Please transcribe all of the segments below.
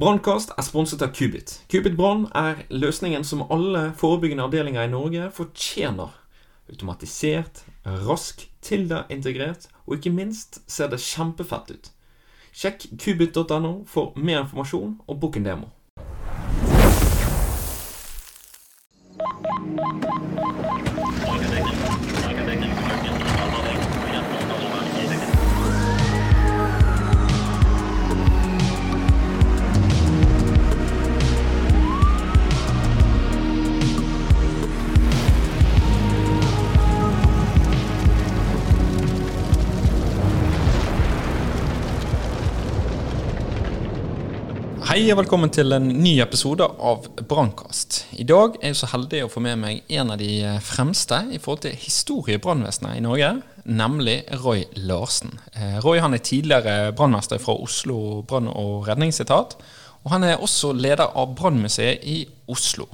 Brannkast er sponset av Kubit. Kubit Brann er løsningen som alle forebyggende avdelinger i Norge fortjener. Automatisert, rask, Tilda integrert, og ikke minst ser det kjempefett ut. Sjekk kubit.no for mer informasjon og book en demo. Hei og velkommen til en ny episode av Brannkast. I dag er jeg så heldig å få med meg en av de fremste i forhold til historie i brannvesenet i Norge, nemlig Roy Larsen. Eh, Roy han er tidligere brannmester fra Oslo brann- og redningsetat, og han er også leder av Brannmuseet i Oslo.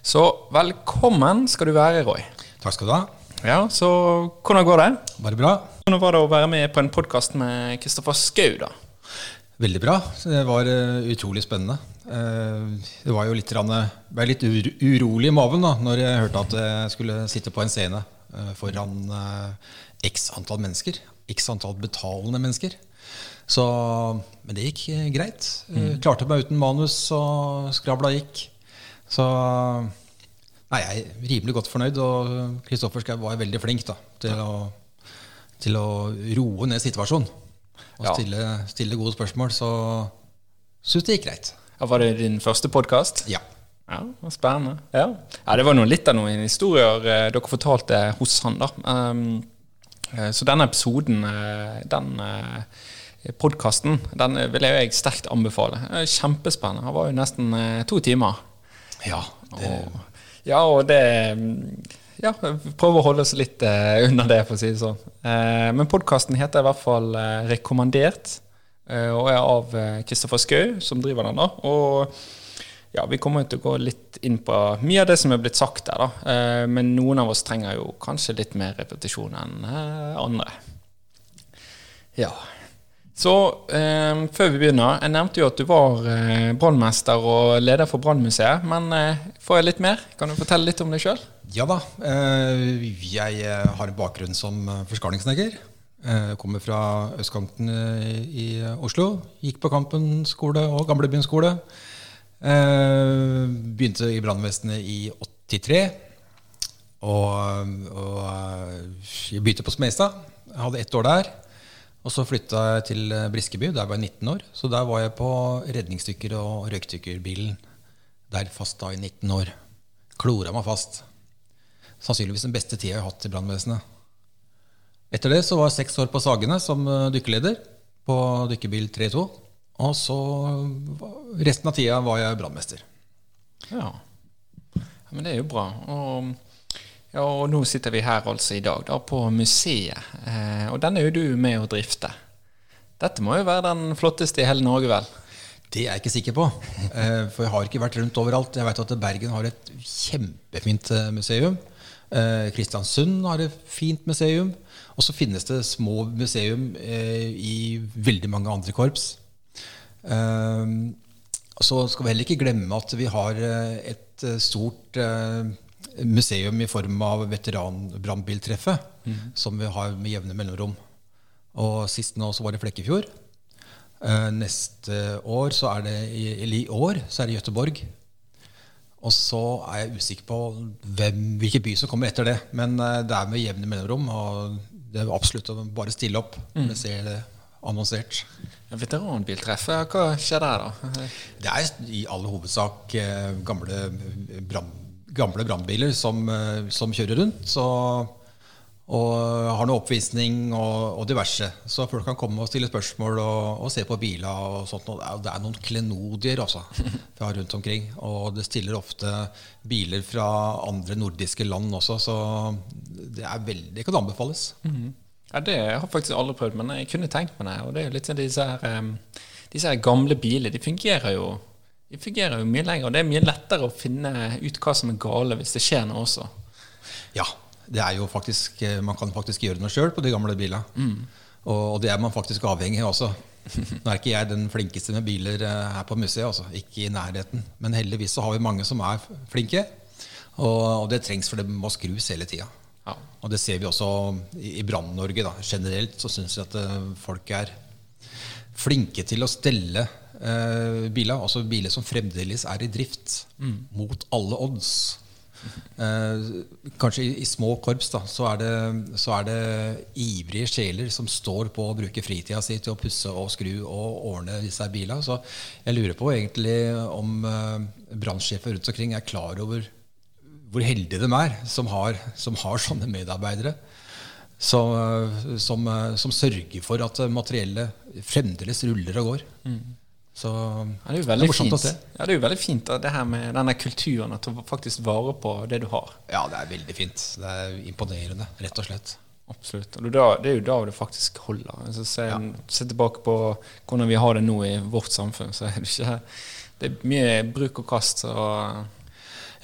Så velkommen skal du være, Roy. Takk skal du ha. Ja, så hvordan går det? Bare bra. Hvordan var det å være med på en podkast med Kristoffer Skau, da? Veldig bra. Det var uh, utrolig spennende. Uh, det var jo litt, ble litt urolig i maven da når jeg hørte at jeg skulle sitte på en scene uh, foran x antall mennesker. X antall betalende mennesker. Så, men det gikk greit. Mm. Klarte meg uten manus, og skravla gikk. Så nei, jeg er rimelig godt fornøyd. Og Kristoffer Schou var veldig flink da, til, å, til å roe ned situasjonen og stille, stille, gode spørsmål, så syns det gikk greit. Var det din første podkast? Ja. Ja, Spennende. Ja. ja. Det var noe, litt av noen historier eh, dere fortalte hos han. da. Um, eh, så denne episoden, eh, den uh, podkasten, den vil jeg sterkt anbefale. Kjempespennende. Han var jo nesten to timer. Ja, det... Og, ja, og det ja, prøve å holde oss litt uh, unna det, for å si det sånn. Uh, men podkasten heter i hvert fall uh, Rekommandert, og er av Kristoffer Schou, som driver den. da, og ja, Vi kommer til å gå litt inn på mye av det som er blitt sagt der. da, Men noen av oss trenger jo kanskje litt mer repetisjon enn andre. Ja. Så eh, før vi begynner Jeg nevnte jo at du var eh, brannmester og leder for Brannmuseet. Men eh, får jeg litt mer? Kan du fortelle litt om deg sjøl? Ja da. Eh, jeg eh, har en bakgrunn som eh, forskalingssnekker. Kommer fra østkanten i Oslo. Gikk på Kampen skole og Gamlebyen skole. Begynte i brannvesenet i 83. Og, og begynte på Smestad. Hadde ett år der. Og så flytta jeg til eh, Briskeby. Der var jeg 19 år. Så der var jeg på redningsdykker- og røykdykkerbilen. Der fast da i 19 år. Klora meg fast. Sannsynligvis den beste tida jeg har hatt i brannvesenet. Etter det så var jeg seks år på Sagene som eh, dykkerleder på dykkerbil 32. Og så resten av tida var jeg brannmester. Ja. Men det er jo bra. Og ja, og nå sitter vi her altså i dag da, på museet, eh, og den er jo du med å drifte. Dette må jo være den flotteste i hele Norge, vel? Det er jeg ikke sikker på. Eh, for jeg har ikke vært rundt overalt. Jeg vet at Bergen har et kjempefint eh, museum. Eh, Kristiansund har et fint museum. Og så finnes det små museum eh, i veldig mange andre korps. Eh, så skal vi heller ikke glemme at vi har et stort museum i form av veteranbrannbiltreffet, mm. som vi har med jevne mellomrom. Og Sist nå så var det Flekkefjord. Uh, neste år så er det eller i år så er det Gøteborg. Og så er jeg usikker på hvem, hvilken by som kommer etter det. Men uh, det er med jevne mellomrom, og det er absolutt å bare stille opp mm. jeg ser det annonsert. Veteranbiltreffet, hva skjer der, da? Det er i all hovedsak uh, gamle brann gamle brannbiler som, eh, som, kjører rundt. Så, og har noe oppvisning og, og, diverse. Så folk kan komme og stille spørsmål og, og se på biler og sånt. Og det er noen klenodier også fra rundt omkring. Og det stiller ofte biler fra andre nordiske land også, så det er veldig, kan anbefales. Mm. Ja, Det har jeg faktisk aldri prøvd, men jeg kunne tenkt meg det. Og det er jo litt sånn disse her, um, disse her gamle biler. De fungerer jo de fungerer jo mye lenger, og det er mye lettere å finne ut hva som er gale hvis det skjer noe også. Ja, det er jo faktisk, eh, man kan faktisk gjøre noe sjøl på de gamle bilene. Mm. Og, det er man faktisk avhengig av også. Nå er ikke jeg den flinkeste med biler eh, her på museet, altså. ikke i nærheten. Men heldigvis så har vi mange som er flinke. Og, og det trengs, for det må skrus hele tida. Ja. Og det ser vi også i, i Brann-Norge. Generelt så syns jeg at eh, folk er flinke til å stelle eh, biler, altså biler som fremdeles er i drift, mot alle odds. Eh, kanskje i, i små korps da, så er, det, så er det ivrige sjeler som står på å bruke fritida si til å pusse og skru og ordne disse bilene. Så jeg lurer på egentlig om eh, brannsjefer rundt omkring er klar over hvor heldige de er som har, som har sånne medarbeidere. Som, eh, som, eh, som sørger for at materiellet fremdeles ruller og går. Så Ja, det er det er fint. å se. Ja, det er jo veldig fint det her med denne kulturen, at du faktisk vare på det du har. Ja, det er veldig fint. Det er imponerende, rett og slett. Absolutt. Og det er jo da det faktisk holder. Altså, se, se tilbake på hvordan vi har det nå i vårt samfunn, så er det ikke Det er mye bruk og kast. Og,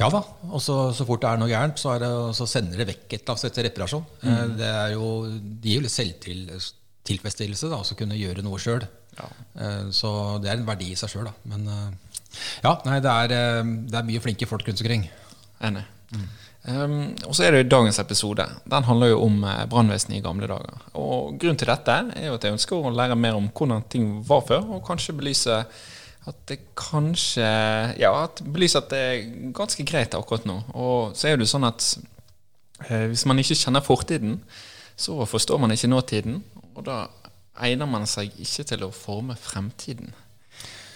Ja da. Og så, så fort det er noe gærent, så, det, så sender det vekk et eller annet etter reparasjon. Mm. Det, er jo, de gir jo litt selvtilfredsstillelse da, også kunne gjøre noe sjøl. Ja. Så det er en verdi i seg sjøl, da. Men eh, ja, nei, det er, eh, det er mye flinke folk rundt omkring. enig. Um, og så er det jo dagens episode. Den handler jo om eh, brannvesenet i gamle dager. Og Grunnen til dette er jo at jeg ønsker å lære mer om hvordan ting var før, og kanskje belyse at det kanskje Ja, at belyse at det er ganske greit akkurat nå. Og så er det jo sånn at eh, hvis man ikke kjenner fortiden, så forstår man ikke nåtiden. Og da egner man seg ikke til å forme fremtiden.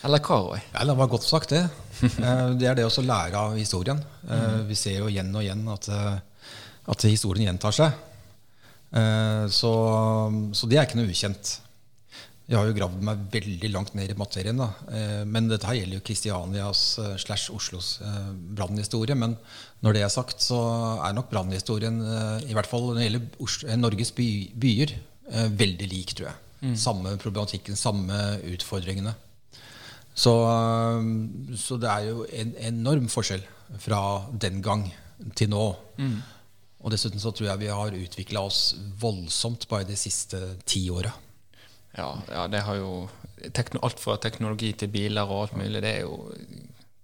Eller hva, Roy? Ja, det var godt sagt, det. Eh, Det er det å lære av historien. Eh, Vi ser jo igjen og igjen at, eh, at historien gjentar seg. Så, så det er ikke noe ukjent. Jeg har jo gravd meg veldig langt ned i materien. da. Men dette her gjelder jo Kristianias slash Oslos brannhistorie. Men når det er sagt, så er nok brannhistorien, i hvert fall når det gjelder Norges by, byer, eh, veldig lik, tror jeg. Samme problematikken, samme utfordringene. Så, øh, så det er jo en enorm forskjell fra den gang til nå. Og dessuten så tror jeg vi har utvikla oss voldsomt bare de siste ti åra. Ja, ja, det har jo Alt fra teknologi til biler og alt mulig, det er jo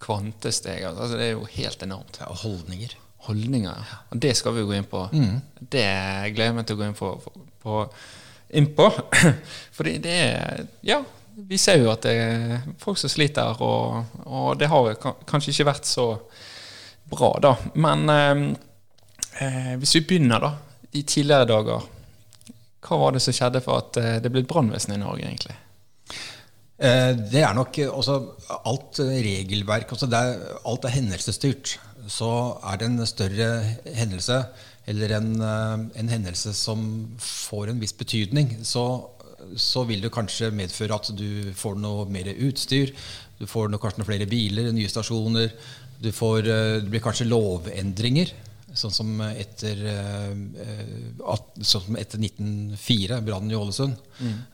kvantesteg. Altså, det er jo helt enormt. Ja, holdninger. Holdninger. Og det skal vi jo gå inn på. Det gleder jeg meg til å gå inn på. på, på. Fordi det er Ja, vi ser jo at det er folk som sliter, og, og det har ka- kanskje ikke vært så bra, da. Men eh, eh, hvis vi begynner, da. I tidligere dager. Hva var det som skjedde for at eh, det ble brannvesen i Norge, egentlig? Eh, Det er nok også alt regelverk altså er, Alt er hendelsesstyrt. Så er det en større hendelse, eller en, eh, en hendelse som får en viss betydning, så, så vil det kanskje medføre at du får noe mer utstyr. Du får noe, kanskje noen flere biler, nye stasjoner. Du får, eh, det blir kanskje lovendringer. Sånn som etter, eh, sånn som etter 1904, brannen i Ålesund.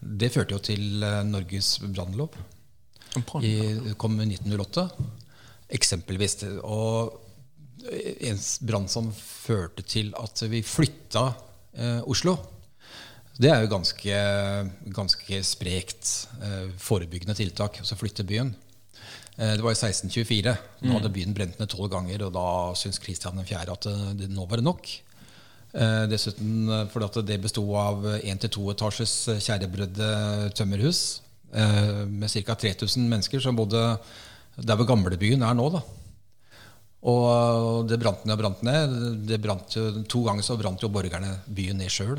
Det førte jo til Norges brannlov. Det kom i 1908, eksempelvis. Og en brann som førte til at vi flytta eh, Oslo. Det er jo ganske, ganske sprekt eh, forebyggende tiltak, altså flytte byen. Eh, det var i 1624. Nå hadde byen brent ned tolv ganger, og da syntes Kristian 4. at eh, det, nå var det nok. Eh, dessuten eh, fordi at det besto av én til to etasjes tjærebrødde tømmerhus eh, med ca. 3000 mennesker som bodde der hvor gamlebyen er nå. da. Og det brant ned og brant ned. Det brant jo, to ganger så brant jo borgerne byen ned sjøl.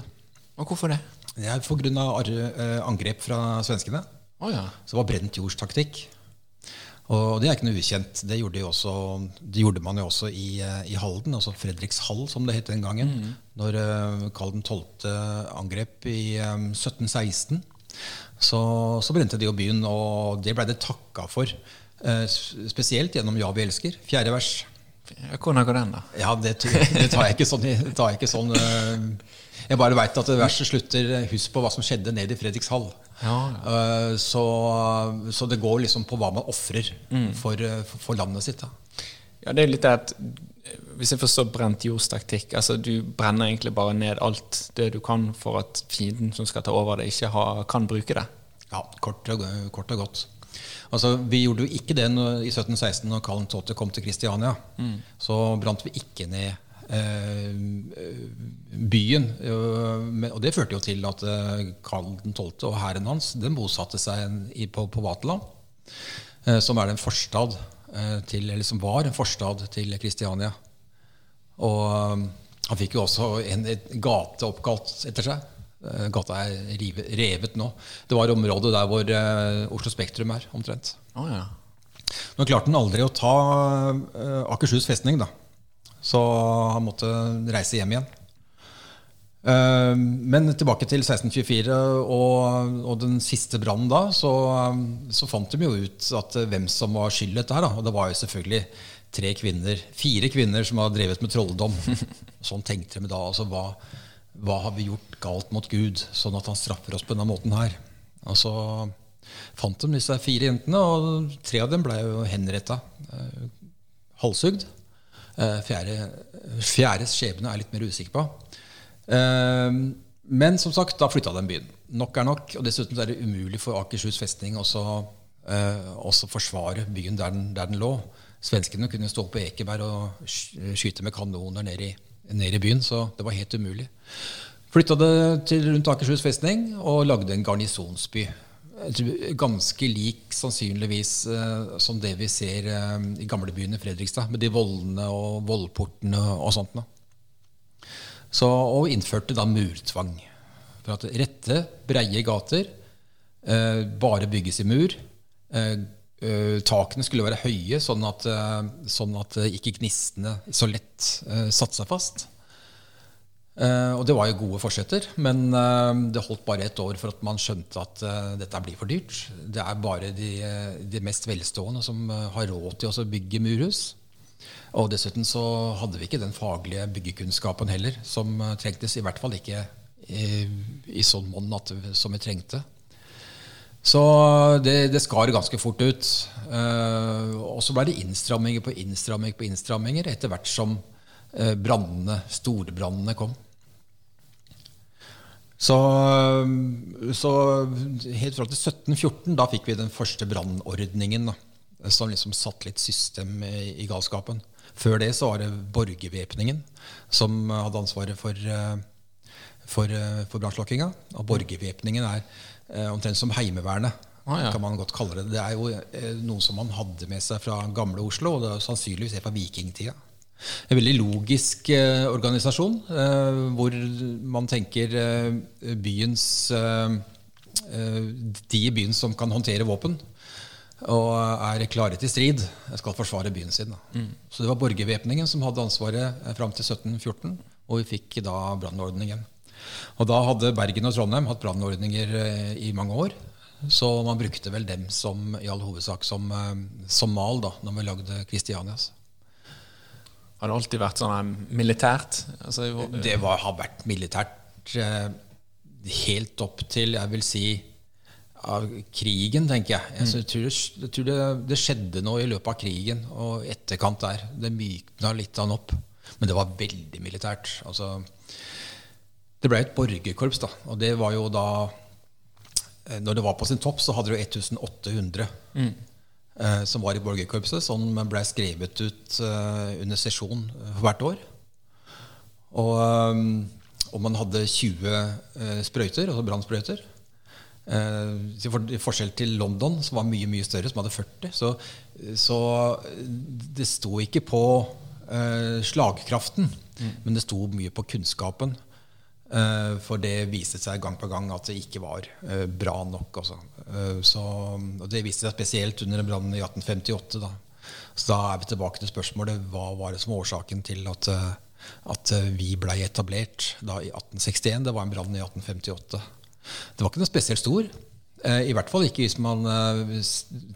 Hvorfor det? Det er pga. angrep fra svenskene. Oh, ja. Så det var brent jordstaktikk. Og det er ikke noe ukjent. Det gjorde, de også, det gjorde man jo også i, eh, i Halden, altså Fredrikshall, som det het den gangen. Når uh, Karl 12. angrep i eh, 1716, så, så brente de jo byen, og det blei det takka for. eh, spesielt gjennom Ja, vi elsker, fjerde vers. Ja, Hvordan går den, da? Ja, det, det tar jeg ikke sånn, Jeg, tar jeg ikke sånn eh, Jeg bare veit at verset slutter eh, Husk på hva som skjedde nede i Fredrikshall. Ja, Eh, Så, så det går liksom på hva man ofrer for, eh, for, for landet sitt. Da. Ja, det er litt det at Hvis jeg forstår brent jordstaktikk altså Du brenner egentlig bare ned alt det du kan for at fienden som skal ta over det, ikke ha, kan bruke det. Ja, kort og, kort og godt. Altså, Vi gjorde jo ikke det når, i 1716 når Karl 12. kom til Kristiania. Mm. Så brant vi ikke ned eh, byen. Og det førte jo til at eh, Karl 12. og hæren hans den bosatte seg på, på Vaterland, eh, som er en forstad eh, til, eller som var en forstad til Kristiania. Og eh, han fikk jo også en, en gate oppkalt etter seg. Eh, gata er rive, revet nå. Det var området der hvor uh, Oslo Spektrum er, omtrent. Oh, ja. Nå klarte han aldri å ta uh, Akershus festning, da. Så han måtte reise hjem igjen. Men tilbake til 1624 og, og den siste brannen da, så, så, fant de jo ut at hvem som var skyld i dette her. Da. Og det var jo selvfølgelig tre kvinner, fire kvinner som har drevet med trolldom. sånn tenkte de da. altså hva hva har vi gjort galt mot Gud, sånn at han straffer oss på denne måten her? Og så fant de disse fire jentene, og tre av dem ble jo henretta. Eh, halshugd. Eh, fjerde, fjerdes skjebne er jeg litt mer usikker på. Eh, men som sagt, da flytta de byen. Nok er nok. Og dessuten er det umulig for Akershus festning også, også forsvare byen der den, der den lå. Svenskene kunne stå på Ekeberg og skyte med kanoner ned i ned i byen, så det var helt umulig. Flytta det til rundt Akershus festning og lagde en garnisonsby. Ganske lik sannsynligvis eh, som det vi ser eh, i gamlebyen i Fredrikstad, med de vollene og vollportene og sånt. Nå. Så, og innførte da murtvang. For at rette, breie gater eh, bare bygges i mur. Eh, eh takene skulle være høye, sånn at, uh, sånn at ikke gnistene så lett satte seg fast. Uh, og det var jo gode forsetter, men uh, det holdt bare et år for at man skjønte at uh, dette blir for dyrt. Det er bare de, de mest velstående som har råd til å bygge murhus. Og dessuten så hadde vi ikke den faglige byggekunnskapen heller som trengtes. I hvert fall ikke i, i sånn monn som vi trengte. Så det, det skar ganske fort ut. og så ble det innstramminger på innstramminger på innstramminger etter hvert som brannene, storbrannene kom. Så, så, helt fra til 1714 da fikk vi den første brannordningen. Som liksom satt litt system i, galskapen. Før det så var det borgervæpningen som hadde ansvaret for, for, for brannslokkinga. Og borgervæpningen er eh, omtrent som Heimevernet. Ah, ja. kan man godt kalle Det Det er jo eh, noe som man hadde med seg fra gamle Oslo, og det er sannsynligvis fra vikingtida. En veldig logisk eh, organisasjon, eh, hvor man tenker eh, byens eh, eh, De i byen som kan håndtere våpen og er klare til strid, skal forsvare byen sin. Mm. Så det var borgervæpningen som hadde ansvaret eh, fram til 1714, og vi fikk da brannordningen. Og da hadde Bergen og Trondheim hatt brannordninger i mange år. Så man brukte vel dem som, i all hovedsak som, som mal da når vi lagde Kristianias. Har det alltid vært sånn militært? Altså, det var, har vært militært eh, helt opp til, jeg vil si, av krigen, tenker jeg. Mm. jeg tror, det, jeg tror det, det, skjedde noe i løpet av krigen og etterkant der. Det mykna litt av den opp. Men det var veldig militært. Altså, det ble et borgerkorps, da. Og det var jo da eh, Når det var på sin topp, så hadde jo 1800. Mm. Eh, som var i borgerkorpset, som ble skrevet ut eh, under sesjon eh, hvert år. Og, og, man hadde 20 sprøyter, altså brannsprøyter. I forskjell til London, som var mye mye større, som hadde 40. Så, så det sto ikke på slagkraften, mm. men det sto mye på kunnskapen. Uh, for det viste seg gang på gang at det ikke var uh, bra nok. Altså. Uh, så, og det viste seg spesielt under brannen i 1858. Da. Så da er vi tilbake til spørsmålet hva var det som var årsaken til at, at vi blei etablert da i 1861. Det var en brann i 1858. Det var ikke noe spesielt stor. I hvert fall ikke hvis man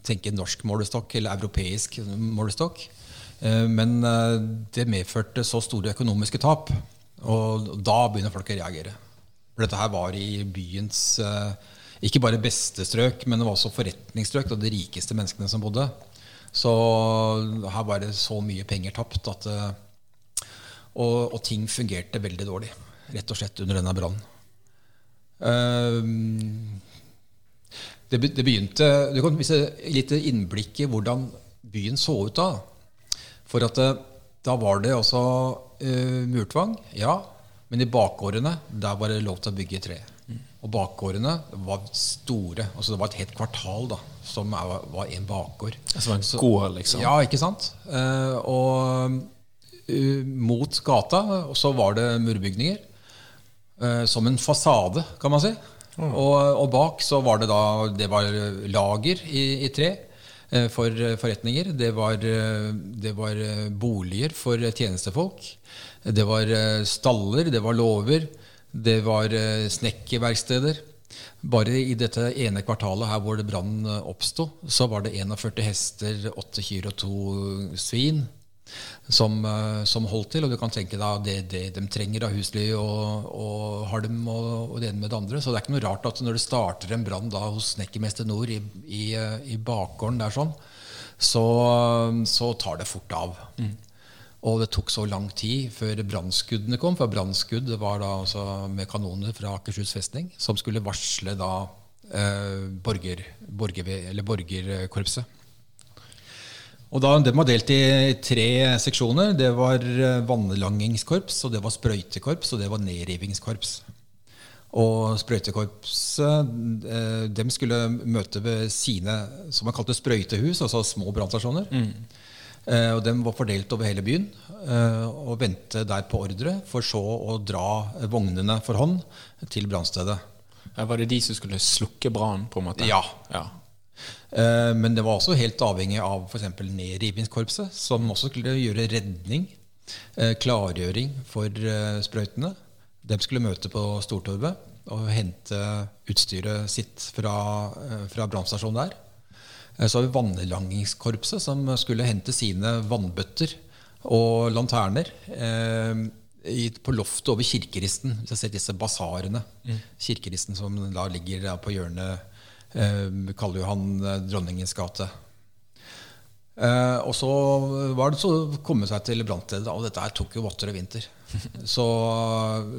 tenker norsk målestokk eller europeisk målestokk. Men det medførte så store økonomiske tap og da begynner folk å reagere. For dette her var i byens eh, ikke bare beste strøk, men det var også forretningsstrøk. Og de rikeste menneskene som bodde. Så her var det så mye penger tapt at eh, og, og, ting fungerte veldig dårlig, rett og slett, under denne brannen. Uh, det, det begynte Du kan vise litt innblikk i hvordan byen så ut da. For at eh, da var det altså eh, murtvang, ja. Men i bakgårdene der var det lov til å bygge i tre. Og bakgårdene var store. altså Det var et helt kvartal da, som er, var en bakgård. Altså en gård, liksom. Ja, ikke sant? Uh, og uh, mot gata så var det murbygninger. som en fasade, kan man si. Og, og bak så var det da Det var lager i, i tre for forretninger. Det var, eh, det var eh, boliger for tjenestefolk. Det var eh, staller, det var låver, det var eh, snekkerverksteder. Bare i dette ene kvartalet her hvor brannen eh, oppsto, så var det 41 hester, 8 kyr og to svin som, eh, som holdt til. Og du kan tenke deg det, det de trenger av husly og, og halm og, og det ene med det andre. Så det er ikke noe rart at når det starter en brann hos snekkermester Nord i, i, eh, i bakgården der sånn, så, så tar det fort av. Og det tok så lang tid før brannskuddene kom. For brannskudd var da altså med kanoner fra Akershus festning som skulle varsle da eh, borger, borger, eller borgerkorpset. Og da, Den var delt i tre seksjoner. Det var eh, vannlangingskorps, og det var sprøytekorps og det var nedrivingskorps. Og sprøytekorpset eh, dem skulle møte ved sine som man kalte sprøytehus, altså små brannstasjoner. Eh, og dem var fordelt over hele byen og vente der på ordre, for så å dra vognene for hånd til brannstedet. Var det de som skulle slukke brannen, på en måte? Ja. ja. Eh, Men det var også helt avhengig av f.eks. nedrivningskorpset, som også skulle gjøre redning, eh, klargjøring for eh, sprøytene. De skulle møte på Stortorvet og hente utstyret sitt fra, fra brannstasjonen der. Så har vi vannlangingskorpset, som skulle hente sine vannbøtter og lanterner eh, på loftet over kirkeristen. Hvis jeg ser disse basarene. Kirkeristen som da ligger på hjørnet eh, kaller Johan eh, Dronningens gate. Eh, og så var det så å komme seg til brannstedet, og dette her tok jo votter og vinter. Så,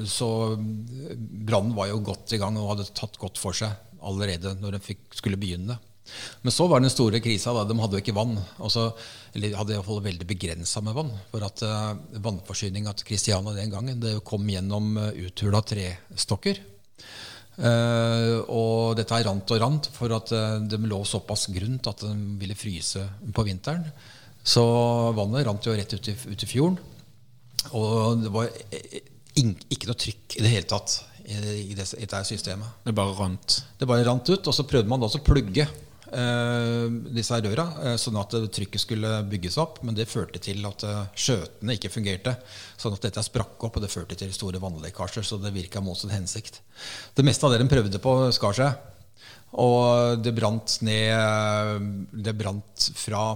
så brannen var jo godt i gang og hadde tatt godt for seg allerede når den fikk, skulle begynne. Men så var den store krisa. Da. De hadde jo ikke vann. Også, eller de hadde iallfall veldig begrensa med vann. For at uh, vannforsyninga til Kristiania den gangen det kom gjennom uh, uthula trestokker. Eh, og dette er rant og rant for at uh, de lå såpass grunt at de ville fryse på vinteren. Så vannet rant jo rett ut i, ut i fjorden. Og det var eh, ikke noe trykk i det hele tatt i, i, det, i dette systemet. Det bare rant. Det bare rant ut, og så prøvde man da å plugge disse her røra, eh, sånn at eh, trykket skulle bygges opp. Men det førte til at eh, skjøtene ikke fungerte. Sånn at dette sprakk opp, og det førte til store vannlekkasjer. Så det virka mot sin hensikt. Det meste av det de prøvde på, skar seg. Og det brant ned eh, Det brant fra,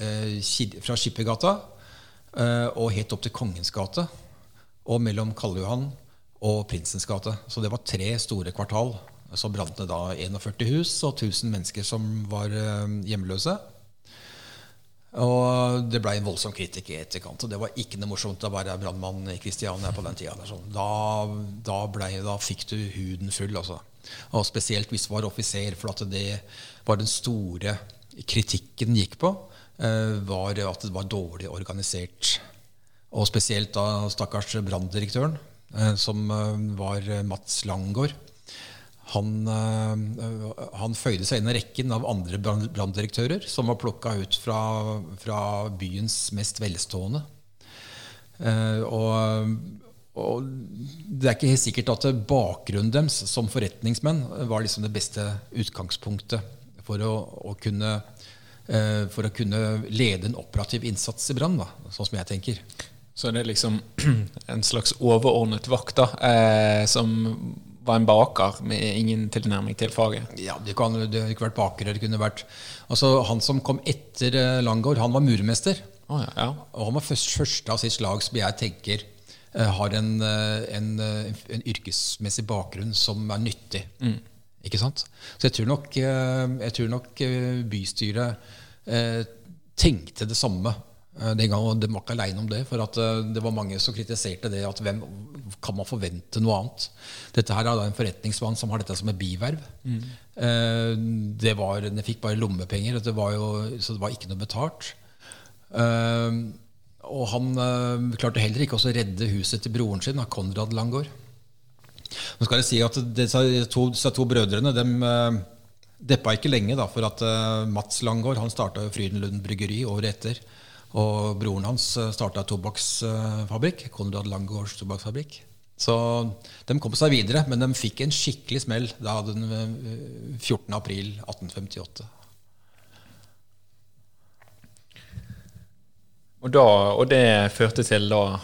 eh, fra Skippergata eh, og helt opp til Kongens gate. Og mellom Karl Johan og Prinsens gate. Så det var tre store kvartal. Så brant det da 41 hus og 1000 mennesker som var eh, hjemløse. Og det ble en voldsom kritikk i etterkant. Og det var ikke noe morsomt å være brannmann i Kristiania på den tida. Sånn. Da, da, da fikk du huden full, altså. Og spesielt hvis du var offiser, for at det var den store kritikken gikk på, eh, var at det var dårlig organisert. Og spesielt da stakkars branndirektøren, eh, som var Mats Langgaard. Han, eh, han føyde seg inn i rekken av andre brann- branndirektører som var plukka ut fra, fra byens mest velstående. Eh, og, og det er ikke helt sikkert at bakgrunnen deres som forretningsmenn var liksom det beste utgangspunktet for å, å kunne eh, for å kunne lede en operativ innsats i brann, sånn som jeg tenker. Så det er liksom en slags overordnet vakt da, eh, som var en baker med ingen tilnærming til faget. Ja, Det kan det har ikke vært baker. Det kunne vært altså Han som kom etter Langård, Langgaard, han var murmester. Oh, ja, ja. Og han var først, første av sitt slag som jeg tenker eh, har en, eh, en, eh, en yrkesmessig bakgrunn som er nyttig. Ikke sant? Så jeg tror nok, eh, jeg tror nok eh, bystyret eh, tenkte det samme Eh, Den gangen, og De var ikke aleine om det. for at eh, Det var mange som kritiserte det. at hvem Kan man forvente noe annet? Dette her er da en forretningsmann som har dette som et biverv. Eh, Det var, Den fikk bare lommepenger, og det var jo, så det var ikke noe betalt. Eh, Og han eh, klarte heller ikke å redde huset til broren sin, Konrad Langgaard. Nå skal jeg si at disse to, disse to brødrene dem, eh, deppa ikke lenge, da, for at eh, Mats Langgaard han starta Frydenlund bryggeri året etter. Og broren hans starta tobakksfabrikk, Konrad Langgaards tobakksfabrikk. Så de kom seg videre, men de fikk en skikkelig smell da den eh, 14. april 1858. Og, da, og det førte til da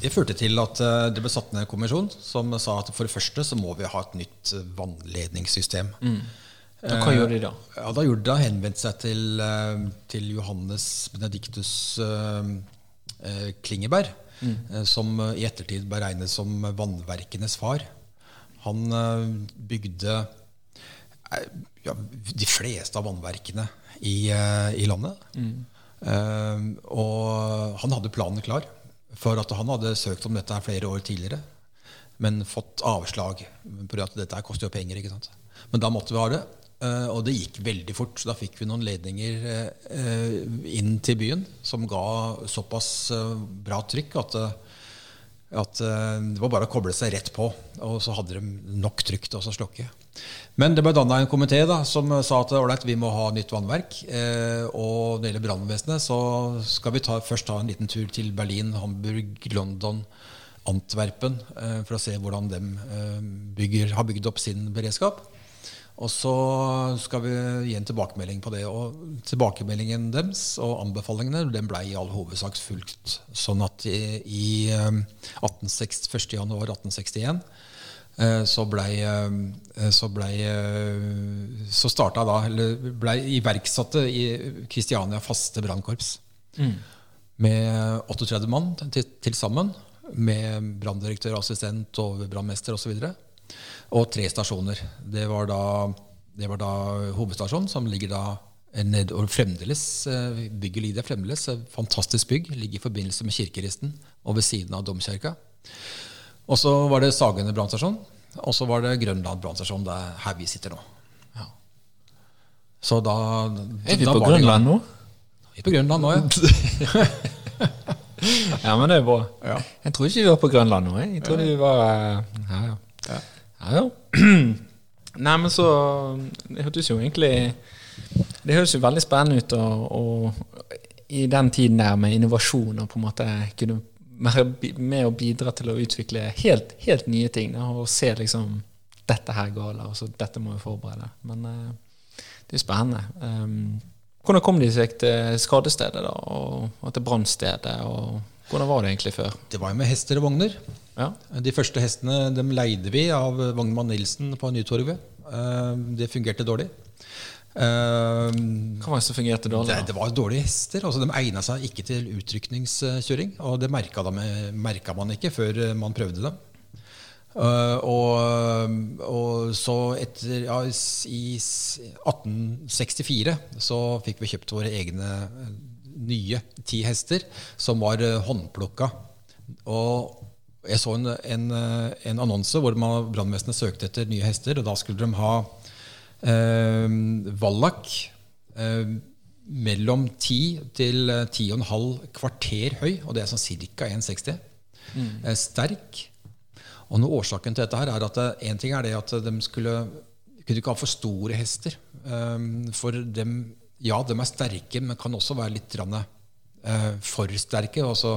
Det førte til at eh, det ble satt ned en kommisjon som sa at for det første så må vi ha et nytt vannledningssystem. vannledningssystem. Og hva gjorde de da? Ja, Da gjorde de henvendt seg til, eh, til Johannes Benedictus eh, eh, Klingeberg, mm. som eh, i ettertid ble regnet som vannverkenes far. Han eh, bygde eh, ja, de fleste av vannverkene i, eh, i landet. Eh, og han hadde planen klar, for at han hadde søkt om dette her flere år tidligere. Men fått avslag på at dette koster jo penger. ikke sant? Men da måtte vi ha det. Eh, Og det gikk veldig fort. så Da fikk vi noen ledninger eh, inn til byen som ga såpass eh, bra trykk at, eh, at eh, det var bare å koble seg rett på. Og så hadde de nok trykk til å slokke. Men det ble danna en komité som sa at ålreit, vi må ha nytt vannverk. Eh, og når det gjelder brannvesenet, så skal vi ta, først ta en liten tur til Berlin, Hamburg, London, Antwerpen eh, for å se hvordan de eh, bygger, har bygd opp sin beredskap. Og så skal vi gi en tilbakemelding på det. Og tilbakemeldingen deres og anbefalingene den ble i all hovedsak fulgt. Sånn at i, i eh, 1860, 1. januar 1861 eh, så ble, eh, så ble eh, Så starta da, eller blei iverksatte i Kristiania faste brannkorps. Med 38 mann til, til sammen. Med branndirektør, assistent, overbrannmester osv. Og, og tre stasjoner. Det var da, det var da hovedstasjonen, som ligger da ned, og fremdeles, eh, Bygget ligger fremdeles. Fantastisk bygg. Ligger i forbindelse med kirkeristen og ved siden av domkirka. Og så var det Sagene brannstasjon. Og så var det Grønland brannstasjon, er her vi sitter nå. Ja. Så da, Er vi da på. Grønland nå? Vi er på Grønland nå, ja. Ja, men det er bra. Ja. Jeg trodde ikke vi var på Grønland nå. jeg. Jeg trodde vi var eh, Ja, ja. Ja. ja. Nei, men så Det hørtes jo egentlig Det høres jo veldig spennende ut. Og, og i den tiden der med innovasjon og på en måte kunne være med å bidra til å utvikle helt, helt nye ting. Da, og se liksom Dette her gale, og dette må vi forberede. Men uh, det er spennende. Um, hvordan kom de seg til skadestedet da, og, og til brannstedet? Hvordan var det egentlig før? Det var jo med hester og vogner. Ja. De første hestene dem leide vi av Vognmann Nilsen på Nytorvet. Eh, Det fungerte dårlig. Eh, Hva var det som fungerte dårlig? Det, det var dårlige hester. altså De egna seg ikke til utrykningskjøring. Og det merka, man ikke før eh, man prøvde dem. Uh, og, og så etter ja, I 1864 så fikk vi kjøpt våre egne nye ti hester, som var håndplukka. Og jeg så en, en, eh, en annonse hvor man- brannvesenet søkte etter nye hester, og da skulle de ha eh, vallak eh, mellom 10 til eh, 10,5 kvarter høy, og det er sånn ca. 1,60. Eh, sterk. Og noe årsaken til dette her er at eh, en ting er det at de skulle kunne ikke ha for store hester. Eh, for dem, ja, de er sterke, men kan også være litt rande, eh, for sterke. Også.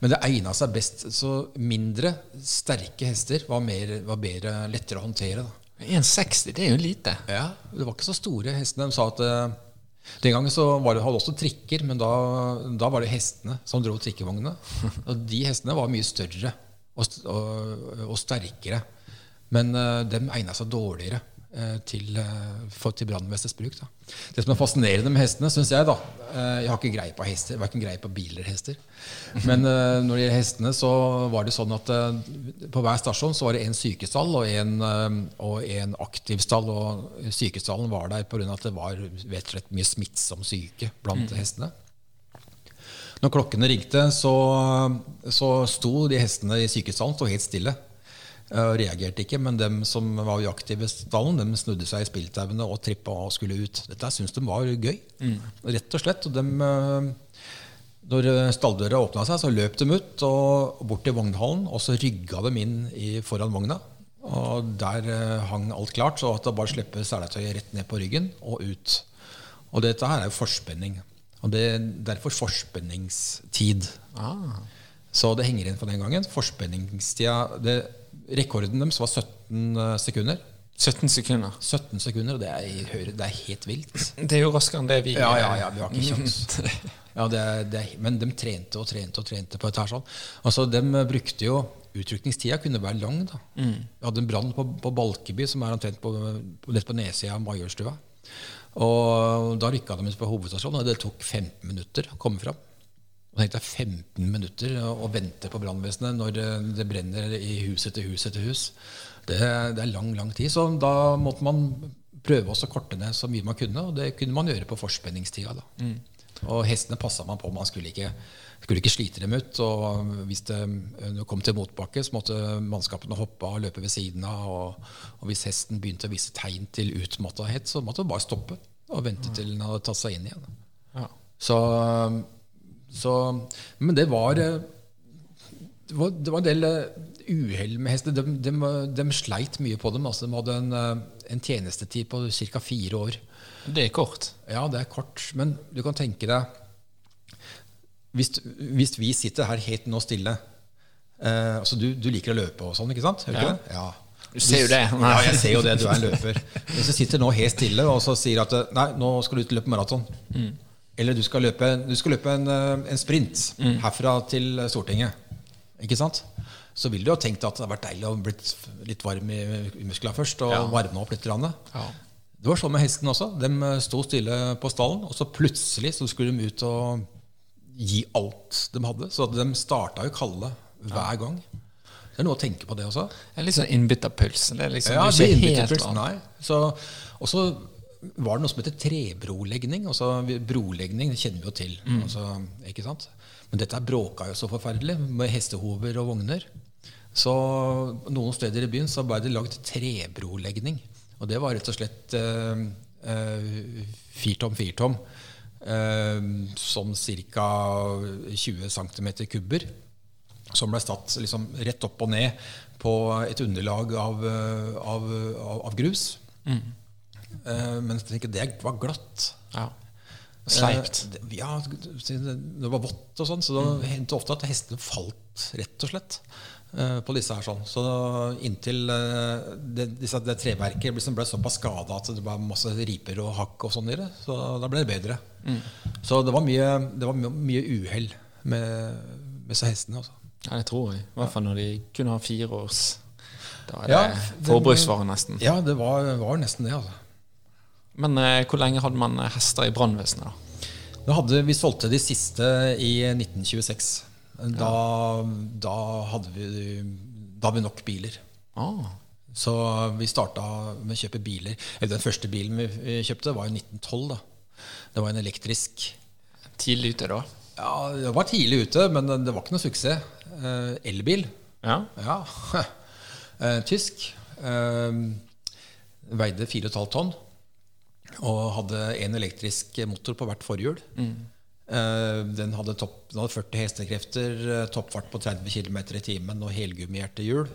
Men det egna seg best. Så mindre sterke hester var, mer, var bedre, lettere å håndtere. Da. 1,60, det er jo lite. Ja, Det var ikke så store hestene. De sa at eh, Den gangen så var det, hadde også trikker, men da, da var det hestene som dro trikkevognene. Og de hestene var mye større og, og, og sterkere. Men uh, de egna seg dårligere eh, til, eh, for, til brannvesenets bruk. Da. Det som er fascinerende med hestene, syns jeg da eh, Jeg har ikke greie på hester, verken greie på biler eller hester. Men eh, når det gjelder hestene, så var det sånn at eh, på hver stasjon så var det en sykestall og en, aktiv og en aktivstall. Og sykestallen var der pga. at det var rett og slett mye smittsom syke blant hestene. Når klokkene ringte, så, så sto de hestene i sykestallen helt stille. Eh, Og reagerte ikke, men dem som var uaktive i stallen, dem snudde seg i spilltauene og trippa og skulle ut. Dette syntes de var gøy. Rett og slett. Og dem, eh, når stalldøra åpna seg, så løp de ut og bort til vognhallen, og så rygga de inn i, foran vogna. Og der eh, hang alt klart, så at det bare slippe seletøyet rett ned på ryggen og ut. Og dette her er jo forspenning. Og det er derfor forspenningstid. Ah. Så det henger inn fra den gangen. Forspenningstida det, Rekorden deres var 17 sekunder. 17 sekunder. 17 sekunder, det er, det er helt vilt. Det er jo raskere enn det vi Ja, ja, ja, vi har ikke kjangs. Ja, det, det, men de trente og trente og trente på dette her sånn. Altså, de brukte jo Utrykningstida kunne være lang. da. Vi hadde en brann på, på Balkeby, som er omtrent på, på, på nedsida av Majorstua. Og da rykka de ut på hovedstasjonen, og det tok 15 minutter å komme fram. Og tenkte jeg 15 minutter å vente på brannvesenet når det, det brenner i hus etter hus etter hus. Det, det er lang, lang tid. Så da måtte man prøve å korte ned så mye man kunne, og det kunne man gjøre på forspenningstida. da. Og hestene passa man på. Man skulle ikke, skulle ikke slite dem ut. Og hvis det det kom til motbakke, så måtte mannskapene hoppe av og løpe ved siden av. Og, og hvis hesten begynte å vise tegn til utmatthet, så måtte man bare stoppe og vente til den hadde tatt seg inn igjen. Ja. Så, så Men det var eh, det var, det var en del eh, uhell med hester. De, de, de sleit mye på dem. Altså, de hadde en, eh, en tjenestetid på ca. fire år. Det er kort. Ja, det er kort, men du kan tenke deg Hvis, hvis vi sitter her helt nå stille eh, altså du, du liker å løpe og sånn, ikke sant? Hører Ja. det? Ja. Du ser jo det. Ja, jeg ser jo det. Du er en løper. Hvis du sitter nå helt stille og så sier at nei, nå skal du ut og løpe maraton, eller du skal løpe, du skal løpe en, eh, en sprint herfra til Stortinget, ikke sant? så ville du jo ha tenkt at det hadde vært deilig å blitt litt varm i, i musklene først, og Ja. varme opp litt. Ja. Det var sånn med hesten også. De eh, sto stille på stallen, og så plutselig så skulle de ut og gi alt de hadde. Så de starta jo kalde hver gang. Det er noe å tenke på, det også. Det er litt sånn innbytterpuls. Det er liksom Ja, det er ikke helt innbytterpuls, nei. Så, og så var det noe som heter trebrolegning. Altså, brolegning det kjenner vi jo til. Altså, ikke sant? Men dette bråka jo så forferdelig med hestehover og vogner. Så noen steder i byen så ble det lagd trebrolegning. Og det var rett og slett eh, eh, firtom, firtom. Eh, sånn ca. 20 cm kubber som ble satt liksom rett opp og ned på et underlag av, eh, av, av, av grus. Eh, men jeg tenker, det var glatt. Ja. Sleipt. Uh, det- ja, det var vått og sånn, så det hendte ofte at hestene falt, rett og slett. eh, På disse her sånn. Så inntil eh, det, disse, det treverket liksom ble såpass skada at det var masse riper og hakk og sånn i det, så da ble det bedre. Så det var mye, det var mye uhell med, med disse hestene. Også. Ja, det tror jeg. I hvert fall når de kun har fire års Da er det Ja, forbruksvare, nesten. Ja, det var, var nesten det. altså. Men eh, hvor lenge hadde man eh, hester i brannvesenet, da? Da hadde, vi solgte de siste i 1926. Da, da, hadde vi, da hadde vi nok biler. Ah, Så vi starta med å kjøpe biler. Den første bilen vi kjøpte, var i 1912. da. Det var en elektrisk. tidlig ute, da? Ja, Det var tidlig ute, men det var ikke noe suksess. Eh, elbil. Ja. Ja. Tysk. Veide 4,5 tonn. Og hadde en elektrisk motor på hvert forhjul. Mm. den, hadde topp, den hadde 40 hestekrefter, eh, toppfart på 30 km i timen og helgummihjertehjul.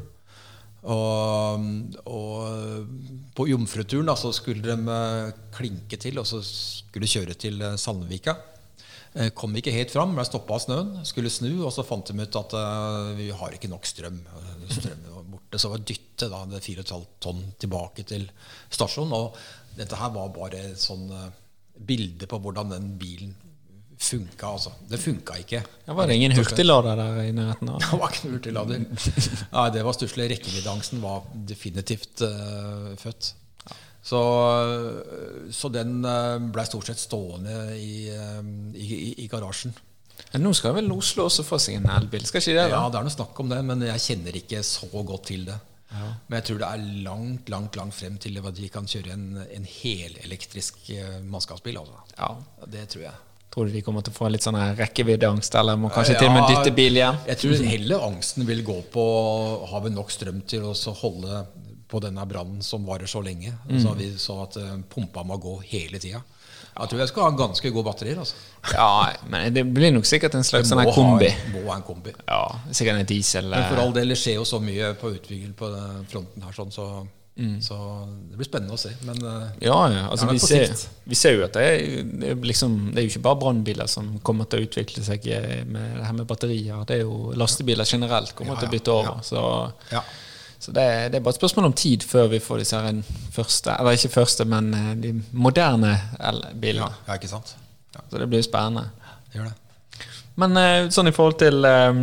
Og, og på jomfruturen da, så skulle de eh, klinke til og så skulle kjøre til eh, Sandvika. Eh, Kom ikke helt fram, ble stoppa av snøen. Skulle snu, og så fant de ut at eh, vi har ikke nok strøm. Eh, var borte, Så var dytte da, det 4,5 tonn tilbake til stasjonen. Og dette her var bare et sånn eh, bilde på hvordan den bilen funka. Altså. Det funka ikke. Det var ingen hurtiglader der i nærheten? av? Det var ikke noen hurtiglader. Nei, det var stusslig. Rekkeviddeangsten var definitivt uh, født. Så, så den uh, blei stort sett stående i, eh, i, i, i garasjen. Nå skal vel Oslo også få seg en elbil? Skal ikke det? da? Ja, det er noe snakk om det, men jeg kjenner ikke så godt til det. Men jeg tror det er langt langt, langt frem til at vi kan kjøre en, en helelektrisk eh, mannskapsbil. Altså. Ja. Det tror jeg. Tror du de kommer til å få litt sånn rekkeviddeangst, eller må kanskje til og med Ja, dytte bil igjen? Jeg tror heller angsten vil gå på Har vi nok strøm til å holde på denne brannen som varer så lenge? Mm. Så, vi, så at eh, pumpa må gå hele tida. Jeg tror jeg skal ha ganske gode batterier. Altså. Ja, men det blir nok sikkert en slags sånn kombi. ha- Må ha en kombi. Ja, sikkert en diesel. Men for eh, all del, det skjer jo så mye på utvikling på fronten her, sånn, så, Mm. så det blir spennende å se. Men eh, Ja, ja. Altså, vi, ser, vi ser jo at det er, liksom Det er jo ikke bare brannbiler som kommer til å utvikle seg eh, med det her med batterier. Det er jo lastebiler generelt kommer Ja, til å bytte over. ja. Så, ja. Så det, det er bare et spørsmål om tid før vi får disse her første Eller ikke første, men eh, de moderne bilene. ja, ikke sant? Ja, Så det blir spennende. det gjør det. Men eh, sånn i forhold til eh,